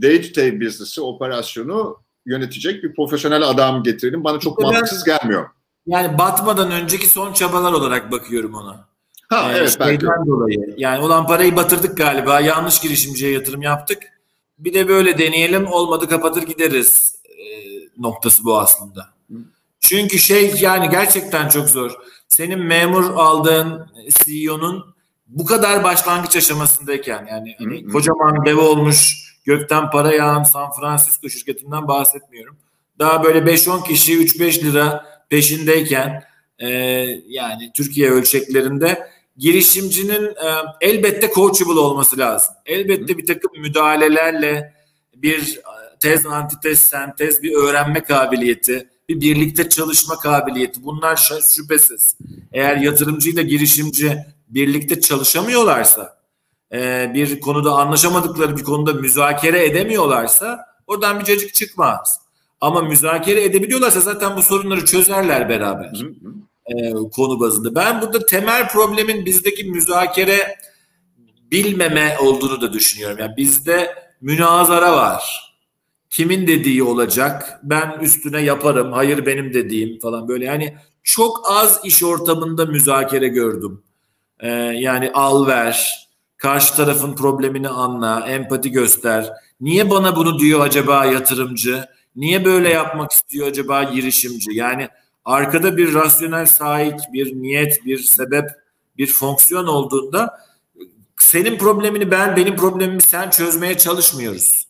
day to day business'ı, operasyonu yönetecek bir profesyonel adam getirelim. Bana çok mantıksız gelmiyor. Yani batmadan önceki son çabalar olarak bakıyorum ona. Ha ee, evet belki. dolayı. Yani olan parayı batırdık galiba. Yanlış girişimciye yatırım yaptık. Bir de böyle deneyelim olmadı kapatır gideriz noktası bu aslında. Çünkü şey yani gerçekten çok zor. Senin memur aldığın CEO'nun bu kadar başlangıç aşamasındayken yani hani kocaman dev olmuş gökten para yağan San Francisco şirketinden bahsetmiyorum. Daha böyle 5-10 kişi 3-5 lira peşindeyken e, yani Türkiye ölçeklerinde girişimcinin e, elbette coachable olması lazım. Elbette bir takım müdahalelerle bir tez, antitez, sentez, bir öğrenme kabiliyeti, bir birlikte çalışma kabiliyeti bunlar şüphesiz. Eğer yatırımcıyla girişimci birlikte çalışamıyorlarsa, e, bir konuda anlaşamadıkları bir konuda müzakere edemiyorlarsa oradan bir cacık çıkmaz. Ama müzakere edebiliyorlarsa zaten bu sorunları çözerler beraber. Hı hı e, konu bazında. Ben burada temel problemin bizdeki müzakere bilmeme olduğunu da düşünüyorum. Yani bizde münazara var. Kimin dediği olacak, ben üstüne yaparım, hayır benim dediğim falan böyle. Yani çok az iş ortamında müzakere gördüm. Ee, yani al ver, karşı tarafın problemini anla, empati göster. Niye bana bunu diyor acaba yatırımcı? Niye böyle yapmak istiyor acaba girişimci? Yani arkada bir rasyonel sahip, bir niyet, bir sebep, bir fonksiyon olduğunda senin problemini ben, benim problemimi sen çözmeye çalışmıyoruz.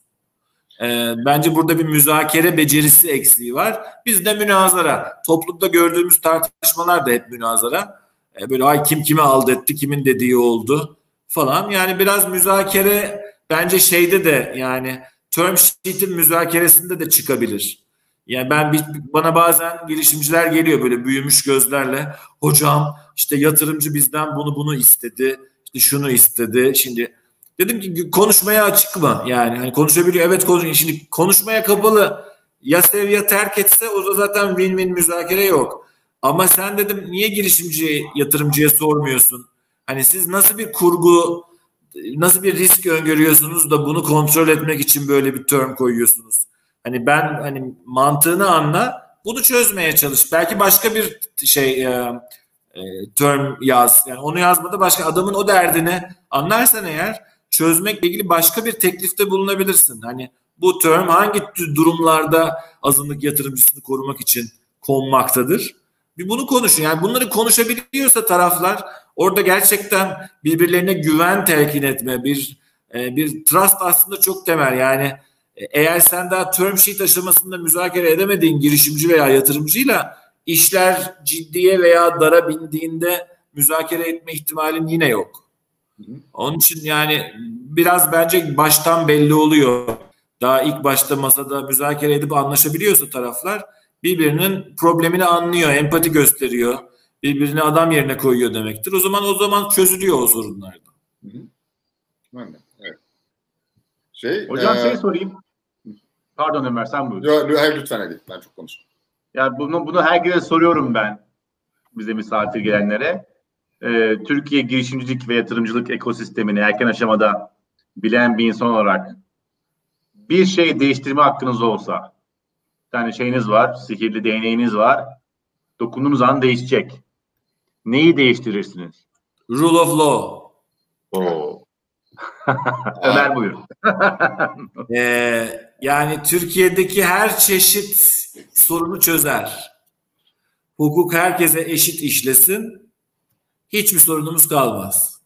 Ee, bence burada bir müzakere becerisi eksiği var. Bizde münazara. Toplumda gördüğümüz tartışmalar da hep münazara. Ee, böyle ay kim kimi aldetti, kimin dediği oldu falan. Yani biraz müzakere bence şeyde de yani term sheet'in müzakeresinde de çıkabilir. Yani ben bana bazen girişimciler geliyor böyle büyümüş gözlerle. Hocam işte yatırımcı bizden bunu bunu istedi. İşte şunu istedi. Şimdi dedim ki konuşmaya açık mı? Yani hani konuşabiliyor. Evet konuşuyor. Şimdi konuşmaya kapalı. Ya sev ya terk etse o da zaten win-win müzakere yok. Ama sen dedim niye girişimci yatırımcıya sormuyorsun? Hani siz nasıl bir kurgu nasıl bir risk öngörüyorsunuz da bunu kontrol etmek için böyle bir term koyuyorsunuz? Hani ben hani mantığını anla, bunu çözmeye çalış. Belki başka bir şey e, e, term yaz. Yani onu yazmada başka adamın o derdini anlarsan eğer çözmekle ilgili başka bir teklifte bulunabilirsin. Hani bu term hangi durumlarda azınlık yatırımcısını korumak için konmaktadır? Bir bunu konuşun. Yani bunları konuşabiliyorsa taraflar orada gerçekten birbirlerine güven telkin etme, bir e, bir trust aslında çok temel. Yani e, eğer sen daha term sheet aşamasında müzakere edemediğin girişimci veya yatırımcıyla işler ciddiye veya dara bindiğinde müzakere etme ihtimalin yine yok. Onun için yani biraz bence baştan belli oluyor. Daha ilk başta masada müzakere edip anlaşabiliyorsa taraflar birbirinin problemini anlıyor, empati gösteriyor. Birbirini adam yerine koyuyor demektir. O zaman o zaman çözülüyor o sorunlardan. Hı hı. Evet. Şey, Hocam e, şey sorayım. Pardon Ömer sen buyur. Yok, hayır lütfen hadi. Ben çok konuştum. Ya bunu, bunu herkese soruyorum ben bize misafir gelenlere. Ee, Türkiye girişimcilik ve yatırımcılık ekosistemini erken aşamada bilen bir insan olarak bir şey değiştirme hakkınız olsa bir tane şeyiniz var, sihirli değneğiniz var. Dokunduğunuz an değişecek. Neyi değiştirirsiniz? Rule of law. Oo. Ömer buyur. ee, yani Türkiye'deki her çeşit sorunu çözer. Hukuk herkese eşit işlesin. Hiçbir sorunumuz kalmaz.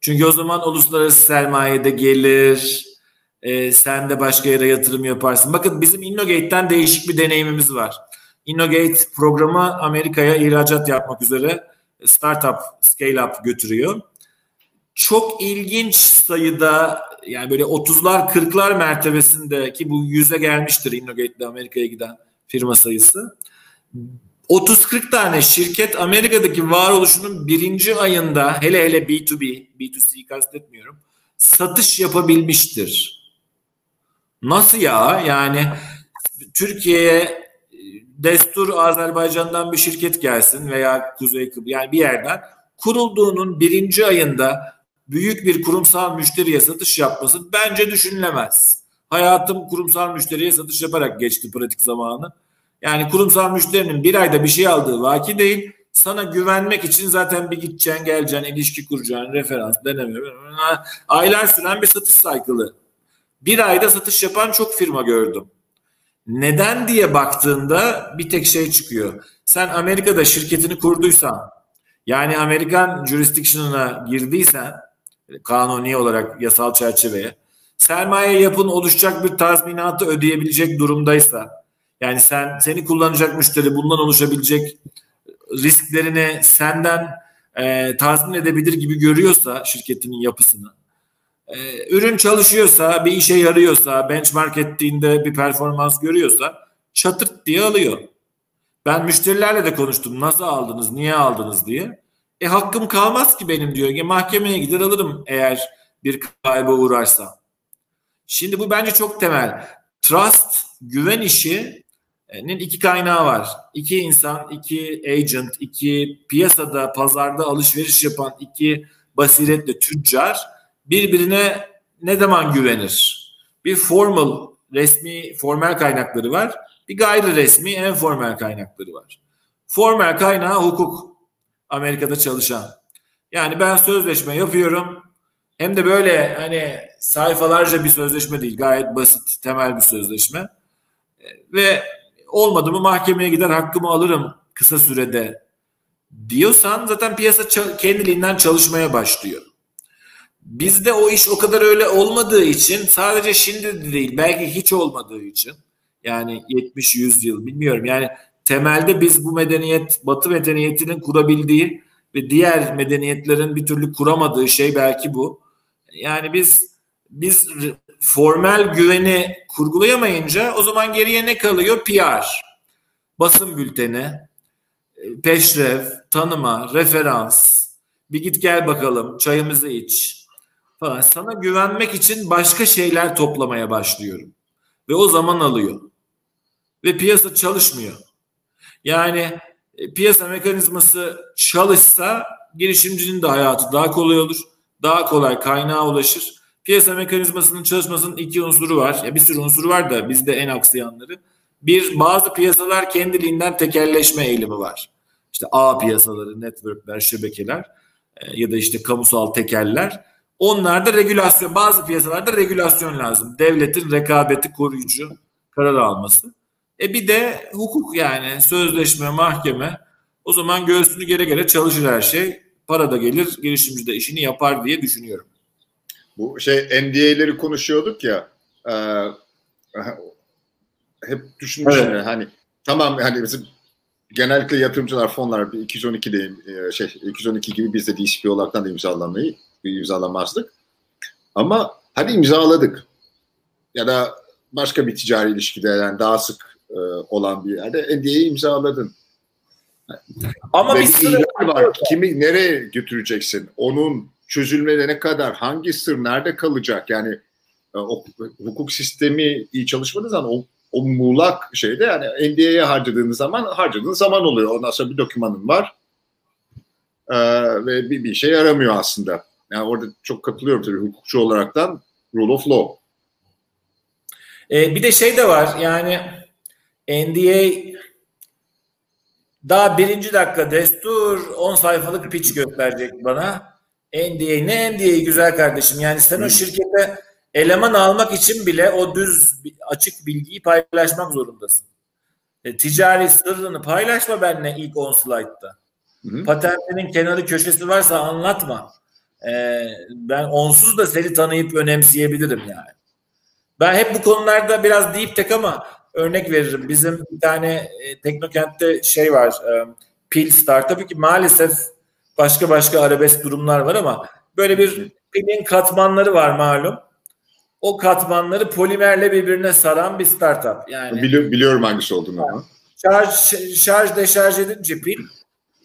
Çünkü o zaman uluslararası sermaye de gelir. E, sen de başka yere yatırım yaparsın. Bakın bizim Innogate'den değişik bir deneyimimiz var. Innogate programı Amerika'ya ihracat yapmak üzere startup, scale up götürüyor çok ilginç sayıda yani böyle 30'lar 40'lar mertebesinde ki bu yüze gelmiştir Innogate'de Amerika'ya giden firma sayısı. 30-40 tane şirket Amerika'daki varoluşunun birinci ayında hele hele B2B, B2C'yi kastetmiyorum, satış yapabilmiştir. Nasıl ya? Yani Türkiye'ye destur Azerbaycan'dan bir şirket gelsin veya Kuzey Kıbrıs yani bir yerden kurulduğunun birinci ayında büyük bir kurumsal müşteriye satış yapması bence düşünülemez. Hayatım kurumsal müşteriye satış yaparak geçti pratik zamanı. Yani kurumsal müşterinin bir ayda bir şey aldığı vaki değil. Sana güvenmek için zaten bir gideceksin, geleceksin, ilişki kuracaksın, referans, deneme. Aylar süren bir satış saykılı. Bir ayda satış yapan çok firma gördüm. Neden diye baktığında bir tek şey çıkıyor. Sen Amerika'da şirketini kurduysan, yani Amerikan jurisdiction'ına girdiysen, kanuni olarak yasal çerçeveye, sermaye yapın oluşacak bir tazminatı ödeyebilecek durumdaysa, yani sen seni kullanacak müşteri bundan oluşabilecek risklerini senden e, tazmin edebilir gibi görüyorsa şirketinin yapısını, e, ürün çalışıyorsa, bir işe yarıyorsa, benchmark ettiğinde bir performans görüyorsa çatırt diye alıyor. Ben müşterilerle de konuştum. Nasıl aldınız, niye aldınız diye. E hakkım kalmaz ki benim diyor. E, mahkemeye gider alırım eğer bir kayba uğrarsam. Şimdi bu bence çok temel. Trust, güven işinin iki kaynağı var. İki insan, iki agent, iki piyasada, pazarda alışveriş yapan iki basiretli tüccar birbirine ne zaman güvenir? Bir formal, resmi, formal kaynakları var. Bir gayri resmi, en formal kaynakları var. Formal kaynağı hukuk. Amerika'da çalışan. Yani ben sözleşme yapıyorum. Hem de böyle hani sayfalarca bir sözleşme değil. Gayet basit, temel bir sözleşme. Ve olmadı mı mahkemeye gider hakkımı alırım kısa sürede diyorsan zaten piyasa kendiliğinden çalışmaya başlıyor. Bizde o iş o kadar öyle olmadığı için sadece şimdi de değil belki hiç olmadığı için yani 70-100 yıl bilmiyorum yani temelde biz bu medeniyet Batı medeniyetinin kurabildiği ve diğer medeniyetlerin bir türlü kuramadığı şey belki bu. Yani biz biz formel güveni kurgulayamayınca o zaman geriye ne kalıyor? PR, basın bülteni, peşrev, tanıma, referans, bir git gel bakalım, çayımızı iç falan. Sana güvenmek için başka şeyler toplamaya başlıyorum. Ve o zaman alıyor. Ve piyasa çalışmıyor. Yani e, piyasa mekanizması çalışsa girişimcinin de hayatı daha kolay olur. Daha kolay kaynağa ulaşır. Piyasa mekanizmasının çalışmasının iki unsuru var. Ya bir sürü unsuru var da bizde en aksayanları. Bir bazı piyasalar kendiliğinden tekelleşme eğilimi var. İşte ağ piyasaları, networkler, şebekeler e, ya da işte kamusal tekeller. Onlarda regülasyon, bazı piyasalarda regülasyon lazım. Devletin rekabeti koruyucu karar alması. E bir de hukuk yani sözleşme, mahkeme. O zaman göğsünü gere gere çalışır her şey. Para da gelir, girişimci de işini yapar diye düşünüyorum. Bu şey NDA'leri konuşuyorduk ya. E, hep düşünmüşüm evet. hani tamam hani bizim genellikle yatırımcılar fonlar 212'deyim şey 212 gibi biz de DCP olaraktan da imzalamayı imzalamazdık. Ama hadi imzaladık. Ya da başka bir ticari ilişkide yani daha sık e, olan bir yerde NDA'yı imzaladın. Ama Ve bir sır var. Kimi nereye götüreceksin? Onun çözülmede ne kadar, hangi sır nerede kalacak? Yani e, o, hukuk sistemi iyi çalışmadığı zaman o, o muğlak şeyde yani NDA'ye harcadığınız zaman harcadığınız zaman oluyor. Ondan sonra bir dokümanın var ee, ve bir, bir şey yaramıyor aslında. Yani orada çok katılıyorum tabii hukukçu olaraktan rule of law. Ee, bir de şey de var yani NDA daha birinci dakika destur 10 sayfalık pitch gösterecek bana. NDA ne NDA güzel kardeşim. Yani sen o şirkete eleman almak için bile o düz açık bilgiyi paylaşmak zorundasın. E, ticari sırrını paylaşma benimle ilk 10 slaytta. Patentinin kenarı köşesi varsa anlatma. E, ben onsuz da seni tanıyıp önemseyebilirim yani. Ben hep bu konularda biraz deyip tek ama örnek veririm. Bizim bir tane e, Teknokent'te şey var. E, pil Star. Tabii ki maalesef başka başka arabesk durumlar var ama böyle bir pilin katmanları var malum. O katmanları polimerle birbirine saran bir startup. Yani Bili- biliyorum hangisi olduğunu ama. Şarj, şarj deşarj edince pil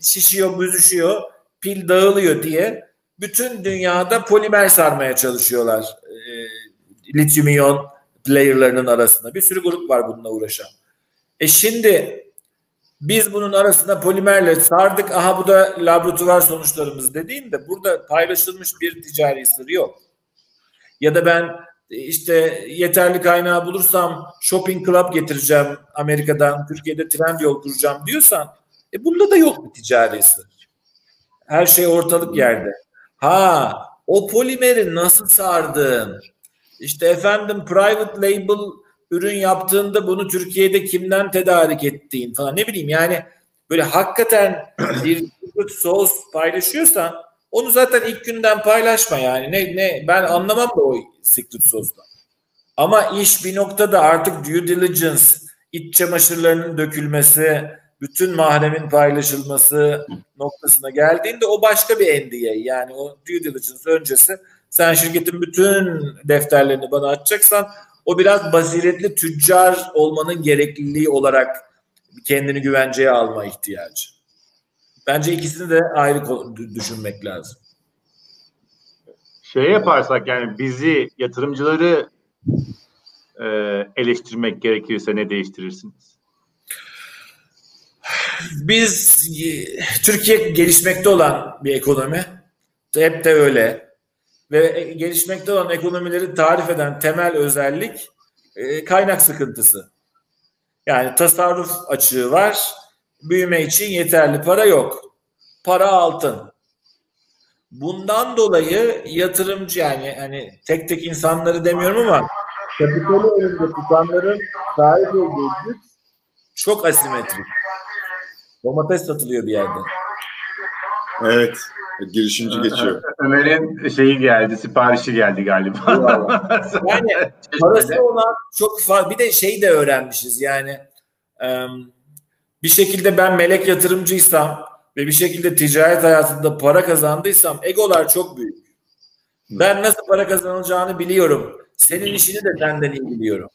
şişiyor, büzüşüyor, pil dağılıyor diye bütün dünyada polimer sarmaya çalışıyorlar. E, lityum iyon player'larının arasında. Bir sürü grup var bununla uğraşan. E şimdi biz bunun arasında polimerle sardık. Aha bu da laboratuvar sonuçlarımız dediğinde burada paylaşılmış bir ticari sır yok. Ya da ben işte yeterli kaynağı bulursam shopping club getireceğim Amerika'dan, Türkiye'de trend yol kuracağım diyorsan e bunda da yok bir ticari sır. Her şey ortalık yerde. Ha o polimeri nasıl sardın? İşte efendim private label ürün yaptığında bunu Türkiye'de kimden tedarik ettiğin falan ne bileyim yani böyle hakikaten bir sos paylaşıyorsan onu zaten ilk günden paylaşma yani. Ne ne ben anlamam da o secret sauce'dan. Ama iş bir noktada artık due diligence, iç çamaşırlarının dökülmesi, bütün mahremin paylaşılması noktasına geldiğinde o başka bir NDA. Yani o due diligence öncesi sen şirketin bütün defterlerini bana açacaksan o biraz basiretli tüccar olmanın gerekliliği olarak kendini güvenceye alma ihtiyacı. Bence ikisini de ayrı düşünmek lazım. Şey yaparsak yani bizi yatırımcıları e, eleştirmek gerekirse ne değiştirirsiniz? Biz Türkiye gelişmekte olan bir ekonomi. Hep de öyle. Ve gelişmekte olan ekonomileri tarif eden temel özellik e, kaynak sıkıntısı. Yani tasarruf açığı var. Büyüme için yeterli para yok. Para altın. Bundan dolayı yatırımcı yani hani tek tek insanları demiyorum ama kapitali elinde tutanların sahip olduğu güç çok asimetrik. Domates satılıyor bir yerde. Evet. Girişimci geçiyor. Ömer'in şeyi geldi, siparişi geldi galiba. yani parası olan çok fazla. Bir de şey de öğrenmişiz yani bir şekilde ben melek yatırımcıysam ve bir şekilde ticaret hayatında para kazandıysam egolar çok büyük. Ben nasıl para kazanılacağını biliyorum. Senin işini de senden iyi biliyorum.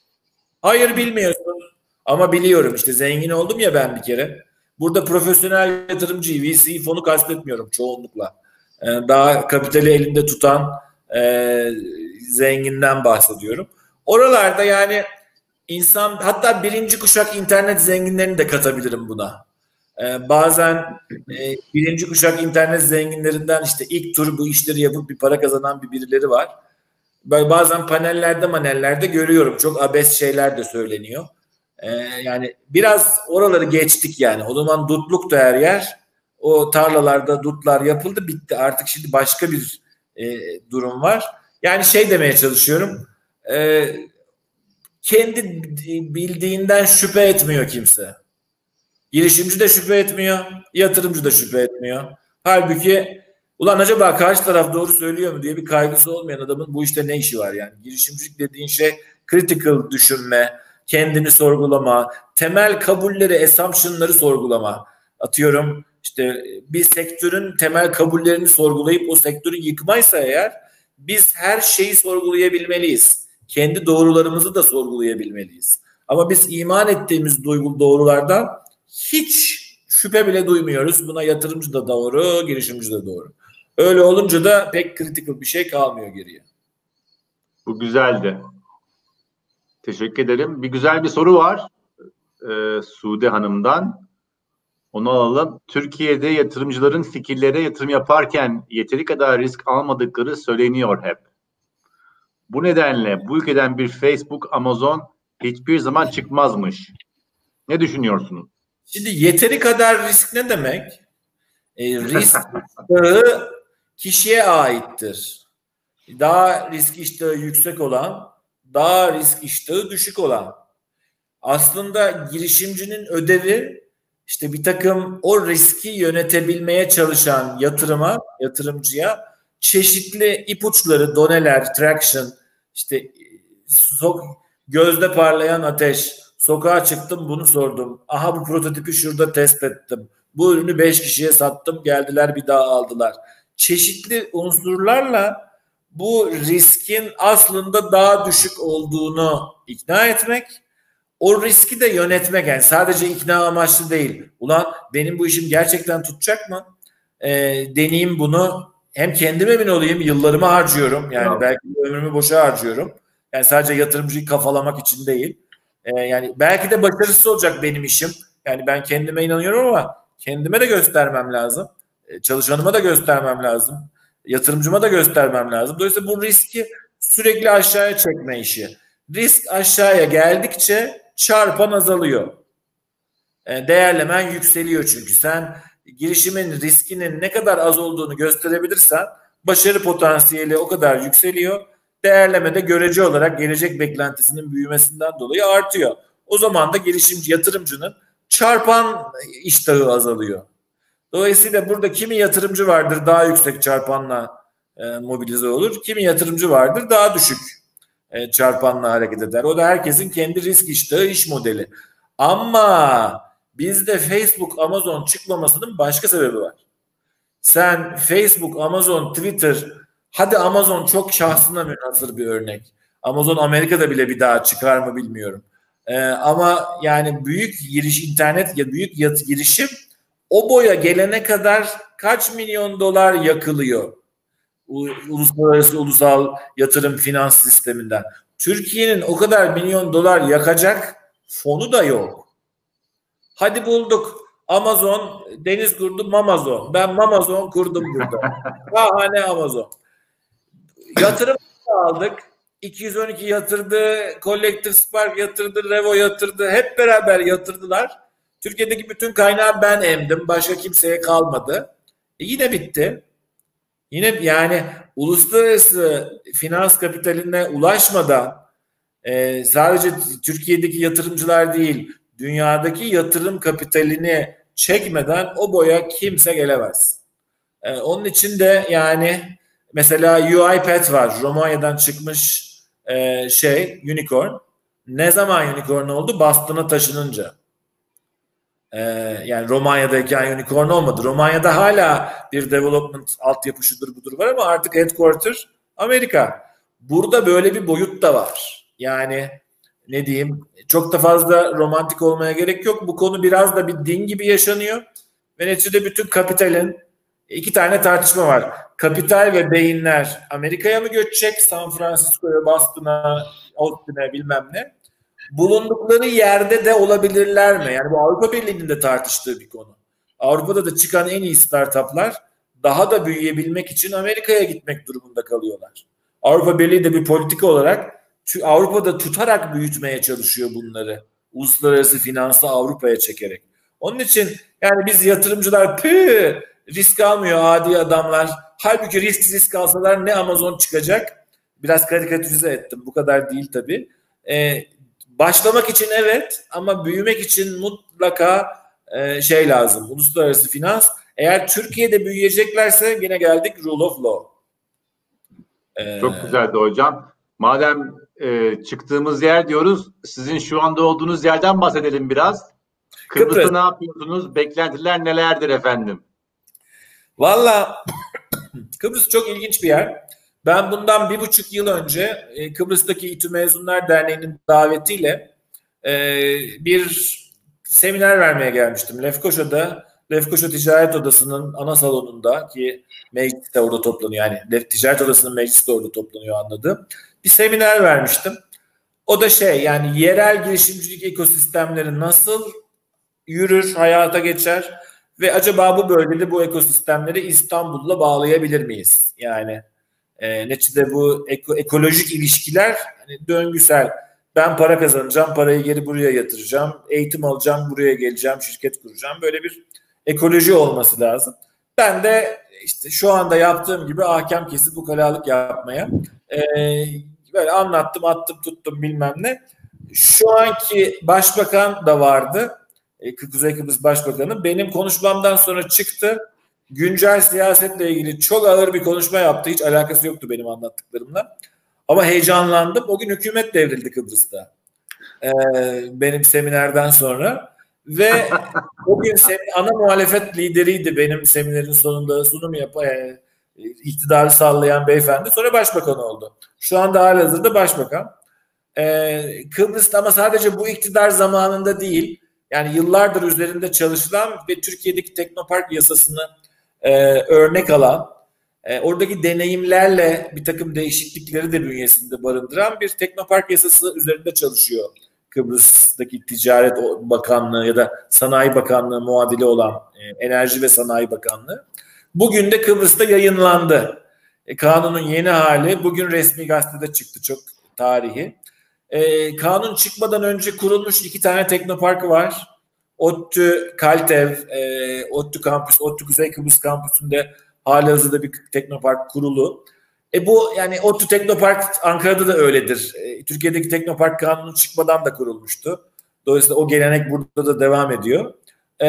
Hayır bilmiyorsun ama biliyorum işte zengin oldum ya ben bir kere. Burada profesyonel yatırımcı, VC fonu kastetmiyorum çoğunlukla. Ee, daha kapitali elinde tutan e, zenginden bahsediyorum. Oralarda yani insan hatta birinci kuşak internet zenginlerini de katabilirim buna. Ee, bazen e, birinci kuşak internet zenginlerinden işte ilk tur bu işleri yapıp bir para kazanan bir birileri var. Bazen panellerde manellerde görüyorum. Çok abes şeyler de söyleniyor. Ee, yani biraz oraları geçtik yani. O zaman dutluk da her yer. O tarlalarda dutlar yapıldı bitti. Artık şimdi başka bir e, durum var. Yani şey demeye çalışıyorum. E, kendi bildiğinden şüphe etmiyor kimse. Girişimci de şüphe etmiyor, yatırımcı da şüphe etmiyor. Halbuki ulan acaba karşı taraf doğru söylüyor mu diye bir kaygısı olmayan adamın bu işte ne işi var yani. Girişimcilik dediğin şey critical düşünme, kendini sorgulama, temel kabulleri, assumption'ları sorgulama. Atıyorum işte bir sektörün temel kabullerini sorgulayıp o sektörü yıkmaysa eğer biz her şeyi sorgulayabilmeliyiz. Kendi doğrularımızı da sorgulayabilmeliyiz. Ama biz iman ettiğimiz duygu doğrulardan hiç şüphe bile duymuyoruz. Buna yatırımcı da doğru, girişimci de doğru. Öyle olunca da pek kritik bir şey kalmıyor geriye. Bu güzeldi. Teşekkür ederim. Bir güzel bir soru var. Ee, Sude Hanım'dan. Onu alalım. Türkiye'de yatırımcıların fikirlere yatırım yaparken yeteri kadar risk almadıkları söyleniyor hep. Bu nedenle bu ülkeden bir Facebook, Amazon hiçbir zaman çıkmazmış. Ne düşünüyorsunuz? Şimdi yeteri kadar risk ne demek? E, risk kişiye aittir. Daha risk iştahı yüksek olan, daha risk iştahı düşük olan. Aslında girişimcinin ödevi işte bir takım o riski yönetebilmeye çalışan yatırıma, yatırımcıya çeşitli ipuçları, doneler, traction, işte sok, gözde parlayan ateş, sokağa çıktım bunu sordum. Aha bu prototipi şurada test ettim. Bu ürünü 5 kişiye sattım geldiler bir daha aldılar. Çeşitli unsurlarla bu riskin aslında daha düşük olduğunu ikna etmek o riski de yönetmek yani sadece ikna amaçlı değil. Ulan benim bu işim gerçekten tutacak mı? E, deneyeyim bunu hem kendim emin olayım yıllarımı harcıyorum. Yani belki ömrümü boşa harcıyorum. Yani sadece yatırımcıyı kafalamak için değil. E, yani belki de başarısız olacak benim işim. Yani ben kendime inanıyorum ama kendime de göstermem lazım. E, çalışanıma da göstermem lazım. Yatırımcıma da göstermem lazım. Dolayısıyla bu riski sürekli aşağıya çekme işi. Risk aşağıya geldikçe çarpan azalıyor. E, değerlemen yükseliyor çünkü sen girişimin riskinin ne kadar az olduğunu gösterebilirsen başarı potansiyeli o kadar yükseliyor. Değerleme de görece olarak gelecek beklentisinin büyümesinden dolayı artıyor. O zaman da girişimci yatırımcının çarpan iştahı azalıyor. Dolayısıyla burada kimi yatırımcı vardır daha yüksek çarpanla e, mobilize olur. Kimi yatırımcı vardır daha düşük e, çarpanla hareket eder. O da herkesin kendi risk iştahı iş modeli. Ama bizde Facebook, Amazon çıkmamasının başka sebebi var. Sen Facebook, Amazon, Twitter, hadi Amazon çok şahsına münhasır bir örnek. Amazon Amerika'da bile bir daha çıkar mı bilmiyorum. Ee, ama yani büyük giriş internet ya büyük yat, girişim o boya gelene kadar kaç milyon dolar yakılıyor uluslararası ulusal yatırım finans sisteminden. Türkiye'nin o kadar milyon dolar yakacak fonu da yok. Hadi bulduk. Amazon, Deniz kurdu Mamazon. Ben Mamazon kurdum burada. Şahane Amazon. Yatırım aldık. 212 yatırdı, Collective Spark yatırdı, Revo yatırdı. Hep beraber yatırdılar. Türkiye'deki bütün kaynağı ben emdim. Başka kimseye kalmadı. E yine bitti. Yine yani uluslararası finans kapitaline ulaşmadan e, sadece Türkiye'deki yatırımcılar değil, dünyadaki yatırım kapitalini çekmeden o boya kimse gelemez. E, onun için de yani mesela UiPath var. Romanya'dan çıkmış e, şey unicorn. Ne zaman unicorn oldu? Bastona taşınınca. Ee, yani Romanya'dayken unicorn olmadı. Romanya'da hala bir development altyapı şudur budur var ama artık headquarter Amerika. Burada böyle bir boyut da var. Yani ne diyeyim çok da fazla romantik olmaya gerek yok. Bu konu biraz da bir din gibi yaşanıyor. Ve neticede bütün kapitalin iki tane tartışma var. Kapital ve beyinler Amerika'ya mı göçecek? San Francisco'ya, Boston'a, Austin'e bilmem ne bulundukları yerde de olabilirler mi? Yani bu Avrupa Birliği'nin de tartıştığı bir konu. Avrupa'da da çıkan en iyi startuplar daha da büyüyebilmek için Amerika'ya gitmek durumunda kalıyorlar. Avrupa Birliği de bir politika olarak Avrupa'da tutarak büyütmeye çalışıyor bunları. Uluslararası finansı Avrupa'ya çekerek. Onun için yani biz yatırımcılar pü risk almıyor adi adamlar. Halbuki risk risk alsalar ne Amazon çıkacak? Biraz karikatürize ettim. Bu kadar değil tabii. Ee, başlamak için evet ama büyümek için mutlaka e, şey lazım. Uluslararası finans. Eğer Türkiye'de büyüyeceklerse yine geldik rule of law. Ee, Çok güzeldi hocam. Madem e, çıktığımız yer diyoruz, sizin şu anda olduğunuz yerden bahsedelim biraz. Kıbrıs'ta Kıbrıs. ne yapıyorsunuz? Beklentiler nelerdir efendim? Valla Kıbrıs çok ilginç bir yer. Ben bundan bir buçuk yıl önce e, Kıbrıs'taki İTÜ Mezunlar Derneği'nin davetiyle e, bir seminer vermeye gelmiştim. Lefkoşa'da Lefkoşa Ticaret Odası'nın ana salonunda ki meclis de orada toplanıyor. Yani Ticaret Odası'nın meclisi de orada toplanıyor anladım. Bir seminer vermiştim. O da şey yani yerel girişimcilik ekosistemleri nasıl yürür, hayata geçer ve acaba bu bölgede bu ekosistemleri İstanbul'la bağlayabilir miyiz? Yani e, neticede bu eko, ekolojik ilişkiler hani döngüsel. Ben para kazanacağım, parayı geri buraya yatıracağım, eğitim alacağım, buraya geleceğim, şirket kuracağım. Böyle bir ekoloji olması lazım. Ben de işte şu anda yaptığım gibi ahkam kesip ukalalık yapmaya e, böyle anlattım, attım, tuttum bilmem ne. Şu anki başbakan da vardı. E, Kuzey Kıbrıs Başbakanı. Benim konuşmamdan sonra çıktı güncel siyasetle ilgili çok ağır bir konuşma yaptı. Hiç alakası yoktu benim anlattıklarımla. Ama heyecanlandım. O gün hükümet devrildi Kıbrıs'ta. Ee, benim seminerden sonra. Ve o gün ana muhalefet lideriydi benim seminerin sonunda sunum yapan e, iktidarı sallayan beyefendi. Sonra başbakan oldu. Şu anda halihazırda başbakan. E, Kıbrıs'ta ama sadece bu iktidar zamanında değil, yani yıllardır üzerinde çalışılan ve Türkiye'deki Teknopark yasasını e, örnek alan, e, oradaki deneyimlerle bir takım değişiklikleri de bünyesinde barındıran bir Teknopark yasası üzerinde çalışıyor. Kıbrıs'taki Ticaret Bakanlığı ya da Sanayi Bakanlığı muadili olan e, Enerji ve Sanayi Bakanlığı. Bugün de Kıbrıs'ta yayınlandı. E, kanunun yeni hali bugün resmi gazetede çıktı çok tarihi. E, kanun çıkmadan önce kurulmuş iki tane teknoparkı var. ODTÜ Kaltev, e, ODTÜ Kampüs, ODTÜ Kuzey Kıbrıs Kampüsü'nde hali hazırda bir teknopark kurulu. E bu yani ODTÜ Teknopark Ankara'da da öyledir. E, Türkiye'deki Teknopark kanunu çıkmadan da kurulmuştu. Dolayısıyla o gelenek burada da devam ediyor. E,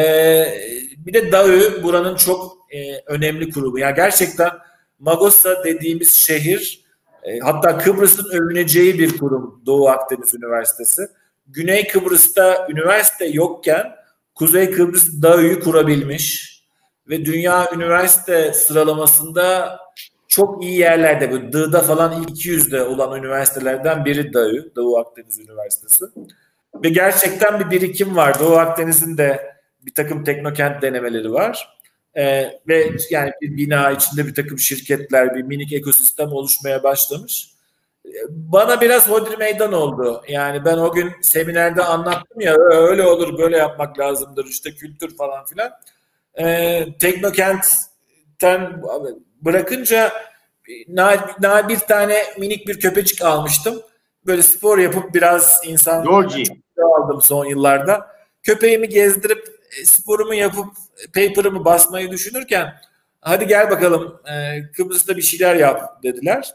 bir de DAÜ buranın çok e, önemli kurumu. Yani gerçekten Magosa dediğimiz şehir e, hatta Kıbrıs'ın övüneceği bir kurum Doğu Akdeniz Üniversitesi. Güney Kıbrıs'ta üniversite yokken Kuzey Kıbrıs DAÜ'yü kurabilmiş ve dünya üniversite sıralamasında çok iyi yerlerde bu D'da falan ilk 200'de olan üniversitelerden biri DAÜ, Doğu Akdeniz Üniversitesi. Ve gerçekten bir birikim var. Doğu Akdeniz'in de bir takım teknokent denemeleri var. Ee, ve yani bir bina içinde bir takım şirketler, bir minik ekosistem oluşmaya başlamış. Bana biraz hodri meydan oldu. Yani ben o gün seminerde anlattım ya öyle olur böyle yapmak lazımdır işte kültür falan filan. Ee, Teknokent'ten bırakınca na, bir tane minik bir köpecik almıştım. Böyle spor yapıp biraz insan aldım son yıllarda. Köpeğimi gezdirip e, sporumu yapıp paper'ımı basmayı düşünürken hadi gel bakalım e, Kıbrıs'ta bir şeyler yap dediler.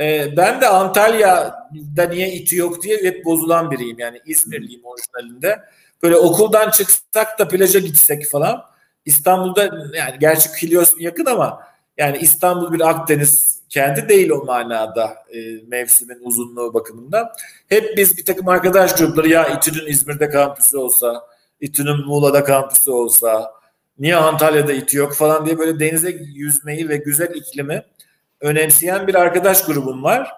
E, ben de Antalya'da niye iti yok diye hep bozulan biriyim. Yani İzmirliyim orijinalinde. Böyle okuldan çıksak da plaja gitsek falan. İstanbul'da yani gerçi Kilyos yakın ama yani İstanbul bir Akdeniz kenti değil o manada e, mevsimin uzunluğu bakımından. Hep biz bir takım arkadaş grupları ya İTÜ'nün İzmir'de kampüsü olsa İTÜ'nün Muğla'da kampüsü olsa, niye Antalya'da İTÜ yok falan diye böyle denize yüzmeyi ve güzel iklimi önemseyen bir arkadaş grubum var.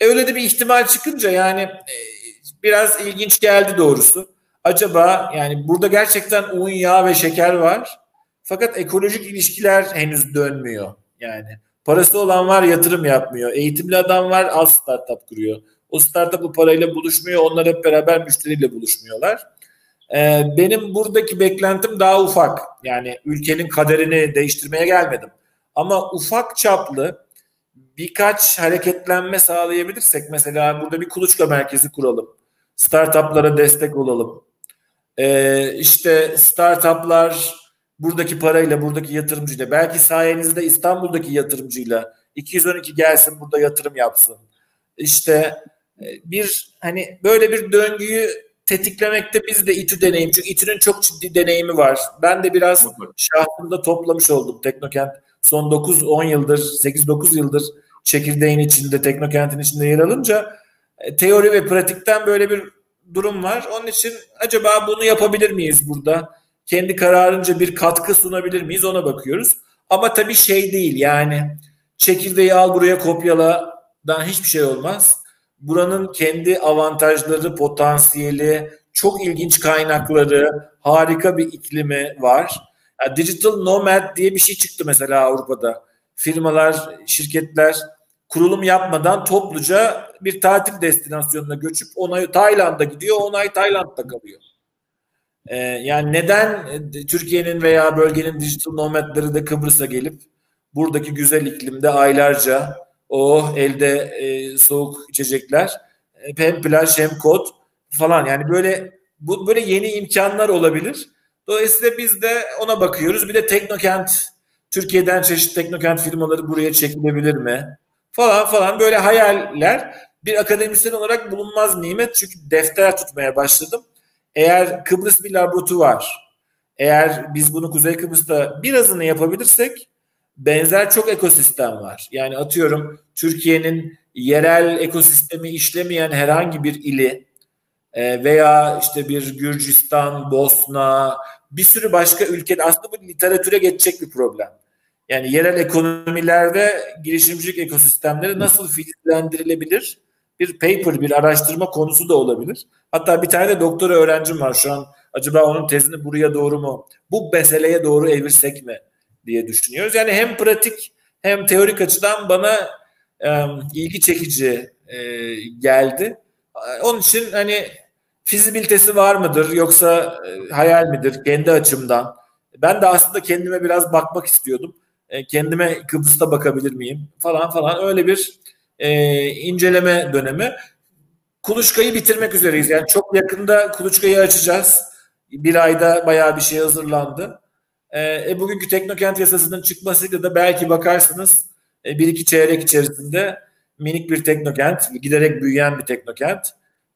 E öyle de bir ihtimal çıkınca yani e, biraz ilginç geldi doğrusu. Acaba yani burada gerçekten un, yağ ve şeker var. Fakat ekolojik ilişkiler henüz dönmüyor. Yani parası olan var yatırım yapmıyor. Eğitimli adam var az startup kuruyor. O startup bu parayla buluşmuyor. Onlar hep beraber müşteriyle buluşmuyorlar. Ee, benim buradaki beklentim daha ufak. Yani ülkenin kaderini değiştirmeye gelmedim. Ama ufak çaplı birkaç hareketlenme sağlayabilirsek mesela burada bir kuluçka merkezi kuralım. Startuplara destek olalım. Ee, işte startuplar buradaki parayla, buradaki yatırımcıyla, belki sayenizde İstanbul'daki yatırımcıyla 212 gelsin burada yatırım yapsın. İşte e, bir hani böyle bir döngüyü tetiklemekte biz de İTÜ deneyim. Çünkü İTÜ'nün çok ciddi deneyimi var. Ben de biraz şahsımda toplamış oldum Teknokent. Son 9-10 yıldır, 8-9 yıldır çekirdeğin içinde, Teknokent'in içinde yer alınca e, teori ve pratikten böyle bir durum var. Onun için acaba bunu yapabilir miyiz burada? Kendi kararınca bir katkı sunabilir miyiz ona bakıyoruz. Ama tabii şey değil yani çekirdeği al buraya kopyaladan hiçbir şey olmaz buranın kendi avantajları, potansiyeli, çok ilginç kaynakları, harika bir iklimi var. Yani digital nomad diye bir şey çıktı mesela Avrupa'da. Firmalar, şirketler kurulum yapmadan topluca bir tatil destinasyonuna göçüp onay Tayland'a gidiyor, onay Tayland'da kalıyor. Ee, yani neden Türkiye'nin veya bölgenin digital nomadları da Kıbrıs'a gelip buradaki güzel iklimde aylarca Oh elde e, soğuk içecekler. E, hem plaj hem kot falan. Yani böyle bu böyle yeni imkanlar olabilir. Dolayısıyla biz de ona bakıyoruz. Bir de Teknokent Türkiye'den çeşitli Teknokent firmaları buraya çekilebilir mi? Falan falan böyle hayaller bir akademisyen olarak bulunmaz nimet. Çünkü defter tutmaya başladım. Eğer Kıbrıs bir laboratuvar, eğer biz bunu Kuzey Kıbrıs'ta birazını yapabilirsek benzer çok ekosistem var. Yani atıyorum Türkiye'nin yerel ekosistemi işlemeyen herhangi bir ili e, veya işte bir Gürcistan, Bosna, bir sürü başka ülkede aslında bu literatüre geçecek bir problem. Yani yerel ekonomilerde girişimcilik ekosistemleri nasıl filtrelendirilebilir bir paper, bir araştırma konusu da olabilir. Hatta bir tane de doktora öğrencim var şu an. Acaba onun tezini buraya doğru mu, bu meseleye doğru evirsek mi diye düşünüyoruz. Yani hem pratik hem teorik açıdan bana e, ilgi çekici e, geldi. Onun için hani fizibilitesi var mıdır yoksa e, hayal midir kendi açımdan? Ben de aslında kendime biraz bakmak istiyordum. E, kendime Kıbrıs'ta bakabilir miyim falan falan öyle bir e, inceleme dönemi. Kuluçkayı bitirmek üzereyiz. Yani çok yakında kuluçkayı açacağız. Bir ayda bayağı bir şey hazırlandı. E, e bugünkü Teknokent yasasının çıkmasıyla da belki bakarsınız e, bir iki çeyrek içerisinde minik bir teknokent, giderek büyüyen bir teknokent.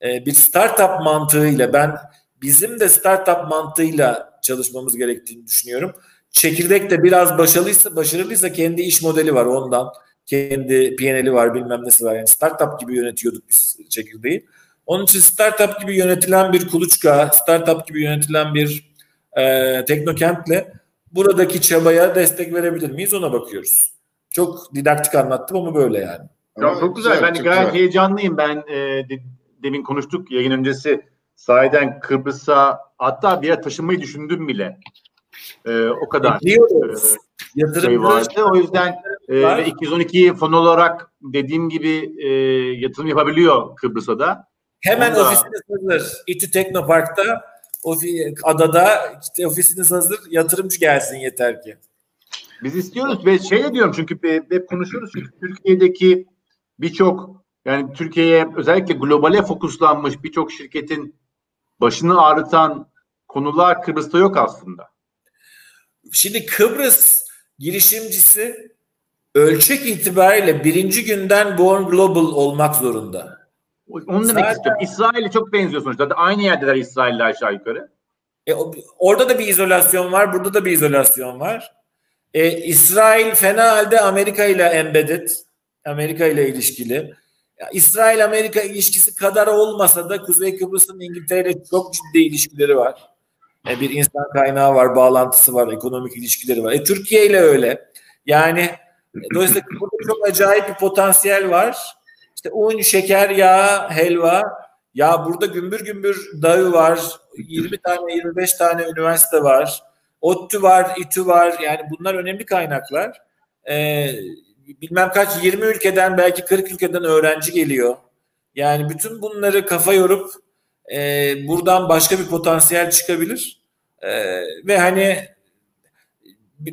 E, bir startup mantığıyla ben bizim de startup mantığıyla çalışmamız gerektiğini düşünüyorum. Çekirdek de biraz başarılıysa, başarılıysa kendi iş modeli var ondan. Kendi PNL'i var bilmem nesi var. Yani startup gibi yönetiyorduk biz çekirdeği. Onun için startup gibi yönetilen bir kuluçka, startup gibi yönetilen bir e, teknokentle buradaki çabaya destek verebilir miyiz ona bakıyoruz. Çok didaktik anlattım ama böyle yani. Ya, çok güzel. Ben gayet güzel. heyecanlıyım. Ben e, demin konuştuk yayın öncesi sahiden Kıbrıs'a hatta bir yere taşınmayı düşündüm bile. E, o kadar e, şey vardı. O yüzden e, 212 fon olarak dediğim gibi e, yatırım yapabiliyor Kıbrıs'a da. Hemen Onda... ofisiniz hazır. İTÜ Teknopark'ta ofi, adada işte ofisiniz hazır. Yatırımcı gelsin yeter ki. Biz istiyoruz ve şey diyorum çünkü hep konuşuyoruz çünkü Türkiye'deki birçok yani Türkiye'ye özellikle globale fokuslanmış birçok şirketin başını ağrıtan konular Kıbrıs'ta yok aslında. Şimdi Kıbrıs girişimcisi ölçek itibariyle birinci günden Born Global olmak zorunda. Onu demek Zaten... istiyorum. İsrail'e çok benziyor sonuçta. Aynı yerdeler İsrail'le aşağı yukarı. E, orada da bir izolasyon var, burada da bir izolasyon var. E, İsrail fena halde Amerika ile embedded. Amerika ile ilişkili. İsrail-Amerika ilişkisi kadar olmasa da Kuzey Kıbrıs'ın İngiltere ile çok ciddi ilişkileri var. E, bir insan kaynağı var, bağlantısı var, ekonomik ilişkileri var. E, Türkiye ile öyle. Yani e, dolayısıyla burada çok acayip bir potansiyel var. İşte un, şeker, yağ, helva. Ya burada gümbür gümbür dağı var. 20 tane, 25 tane üniversite var. ODTÜ var, İTÜ var. Yani bunlar önemli kaynaklar. Ee, bilmem kaç 20 ülkeden belki 40 ülkeden öğrenci geliyor. Yani bütün bunları kafa yorup e, buradan başka bir potansiyel çıkabilir. E, ve hani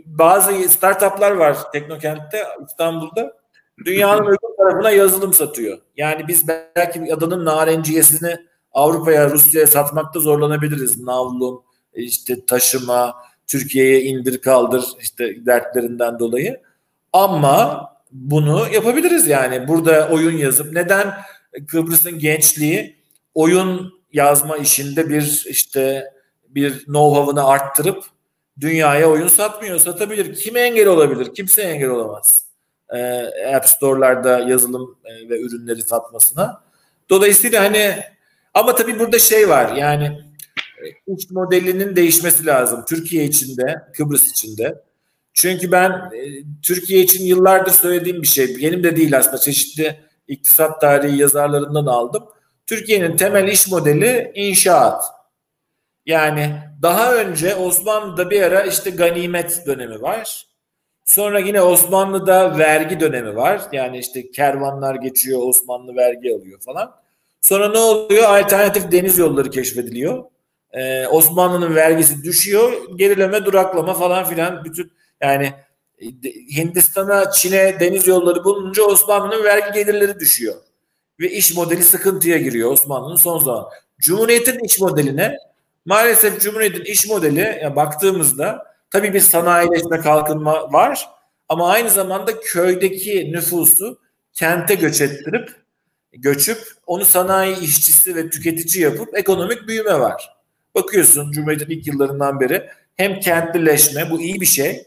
bazı startuplar var Teknokent'te İstanbul'da. Dünyanın öbür tarafına yazılım satıyor. Yani biz belki adanın narenciyesini Avrupa'ya, Rusya'ya satmakta zorlanabiliriz. Navlun, işte taşıma, Türkiye'ye indir kaldır işte dertlerinden dolayı. Ama bunu yapabiliriz yani. Burada oyun yazıp neden Kıbrıs'ın gençliği oyun yazma işinde bir işte bir know-how'ını arttırıp dünyaya oyun satmıyor. Satabilir. Kim engel olabilir? Kimse engel olamaz. Ee, App Store'larda yazılım e, ve ürünleri satmasına. Dolayısıyla hani ama tabii burada şey var yani iş modelinin değişmesi lazım. Türkiye içinde, Kıbrıs içinde. Çünkü ben e, Türkiye için yıllardır söylediğim bir şey. Benim de değil aslında çeşitli iktisat tarihi yazarlarından aldım. Türkiye'nin temel iş modeli inşaat. Yani daha önce Osmanlı'da bir ara işte ganimet dönemi var. Sonra yine Osmanlı'da vergi dönemi var. Yani işte kervanlar geçiyor, Osmanlı vergi alıyor falan. Sonra ne oluyor? Alternatif deniz yolları keşfediliyor. Ee, Osmanlı'nın vergisi düşüyor. Gerileme, duraklama falan filan bütün yani e, Hindistan'a, Çin'e deniz yolları bulununca Osmanlı'nın vergi gelirleri düşüyor. Ve iş modeli sıkıntıya giriyor Osmanlı'nın son zaman. Cumhuriyet'in iş modeline maalesef Cumhuriyet'in iş modeli ya baktığımızda tabii bir sanayileşme kalkınma var ama aynı zamanda köydeki nüfusu kente göç ettirip göçüp onu sanayi işçisi ve tüketici yapıp ekonomik büyüme var. Bakıyorsun Cumhuriyet'in ilk yıllarından beri hem kentlileşme bu iyi bir şey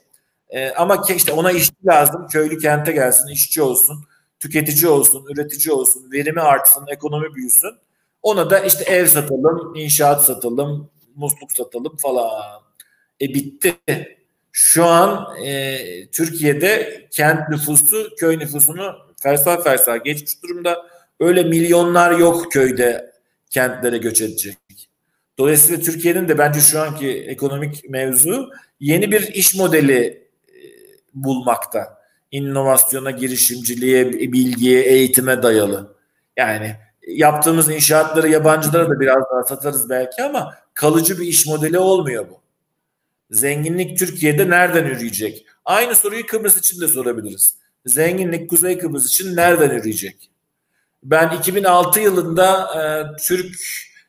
e, ama işte ona işçi lazım. Köylü kente gelsin, işçi olsun, tüketici olsun, üretici olsun, verimi artsın, ekonomi büyüsün. Ona da işte ev satalım, inşaat satalım, musluk satalım falan. E bitti. Şu an e, Türkiye'de kent nüfusu köy nüfusunu fersah fersah geçmiş durumda. öyle milyonlar yok köyde kentlere göç edecek. Dolayısıyla Türkiye'nin de bence şu anki ekonomik mevzu yeni bir iş modeli bulmakta. İnovasyona, girişimciliğe, bilgiye, eğitime dayalı. Yani yaptığımız inşaatları yabancılara da biraz daha satarız belki ama kalıcı bir iş modeli olmuyor bu. Zenginlik Türkiye'de nereden yürüyecek? Aynı soruyu Kıbrıs için de sorabiliriz. Zenginlik Kuzey Kıbrıs için nereden yürüyecek? Ben 2006 yılında e, Türk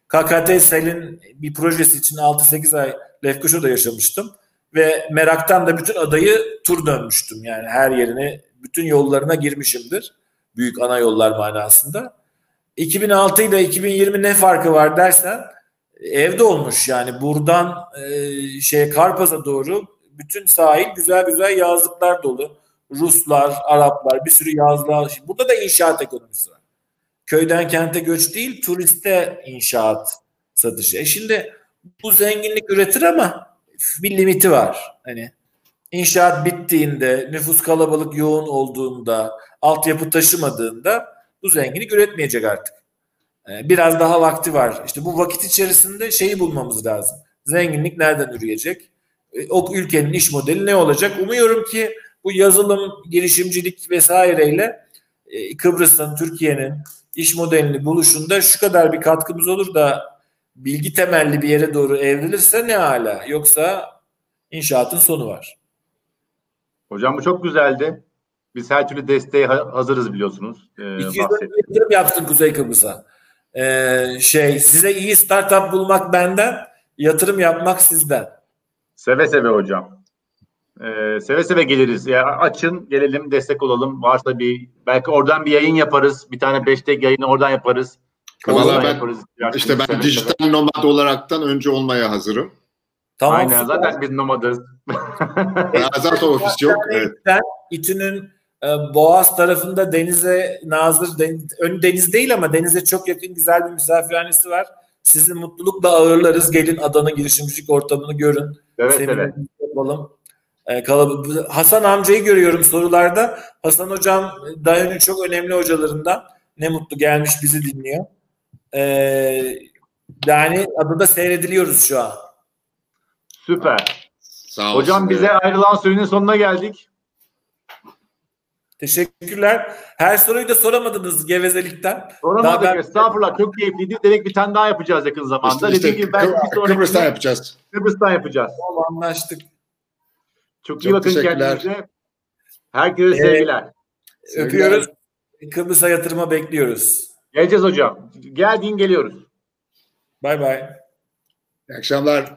KKT Sel'in bir projesi için 6-8 ay Lefkoşa'da yaşamıştım. Ve meraktan da bütün adayı tur dönmüştüm. Yani her yerine, bütün yollarına girmişimdir. Büyük ana yollar manasında. 2006 ile 2020 ne farkı var dersen evde olmuş yani buradan e, şey Karpaz'a doğru bütün sahil güzel güzel yazlıklar dolu. Ruslar, Araplar bir sürü yazlığa. Burada da inşaat ekonomisi var. Köyden kente göç değil, turiste inşaat satışı. E şimdi bu zenginlik üretir ama bir limiti var. Hani inşaat bittiğinde, nüfus kalabalık yoğun olduğunda, altyapı taşımadığında bu zenginlik üretmeyecek artık. Ee, biraz daha vakti var. İşte bu vakit içerisinde şeyi bulmamız lazım. Zenginlik nereden üreyecek? Ee, o ülkenin iş modeli ne olacak? Umuyorum ki bu yazılım, girişimcilik vesaireyle e, Kıbrıs'ın, Türkiye'nin iş modelini buluşunda şu kadar bir katkımız olur da bilgi temelli bir yere doğru evrilirse ne hala. Yoksa inşaatın sonu var. Hocam bu çok güzeldi. Biz her türlü desteğe hazırız biliyorsunuz. Ee, 200 yatırım yaptın Kuzey Kıbrıs'a. Ee, şey size iyi startup bulmak benden, yatırım yapmak sizden. Seve seve hocam. Ee, seve seve geliriz. Ya açın, gelelim, destek olalım. Varsa bir belki oradan bir yayın yaparız. Bir tane beştek yayını oradan yaparız. Valla ben yaparız. işte ben dijital nomad olaraktan önce olmaya hazırım. Tamam. Aynen zaten biz nomadız. zaten ofis yok. Evet. İTÜ'nün e, Boğaz tarafında denize nazır, ön deniz değil ama denize çok yakın güzel bir misafirhanesi var. Sizi mutlulukla ağırlarız. Gelin adanın girişimcilik ortamını görün. Evet, evet. Yapalım. Ee, Hasan amcayı görüyorum sorularda. Hasan hocam Dayan'ın çok önemli hocalarından. Ne mutlu gelmiş bizi dinliyor. Ee, yani adada seyrediliyoruz şu an. Süper. Sağ Hocam bize ayrılan sürenin sonuna geldik. Teşekkürler. Her soruyu da soramadınız gevezelikten. Soramadık. Ben... Estağfurullah. Çok keyifliydi. Demek bir tane daha yapacağız yakın zamanda. İşte, işte, gibi belki bir sonraki... Kıbrıs'tan yapacağız. Kıbrıs'tan yapacağız. Tamam anlaştık. Çok, iyi bakın kendinize. Herkese ee, sevgiler. Öpüyoruz. Kıbrıs'a yatırıma bekliyoruz. Geleceğiz hocam. Geldiğin geliyoruz. Bay bay. İyi akşamlar.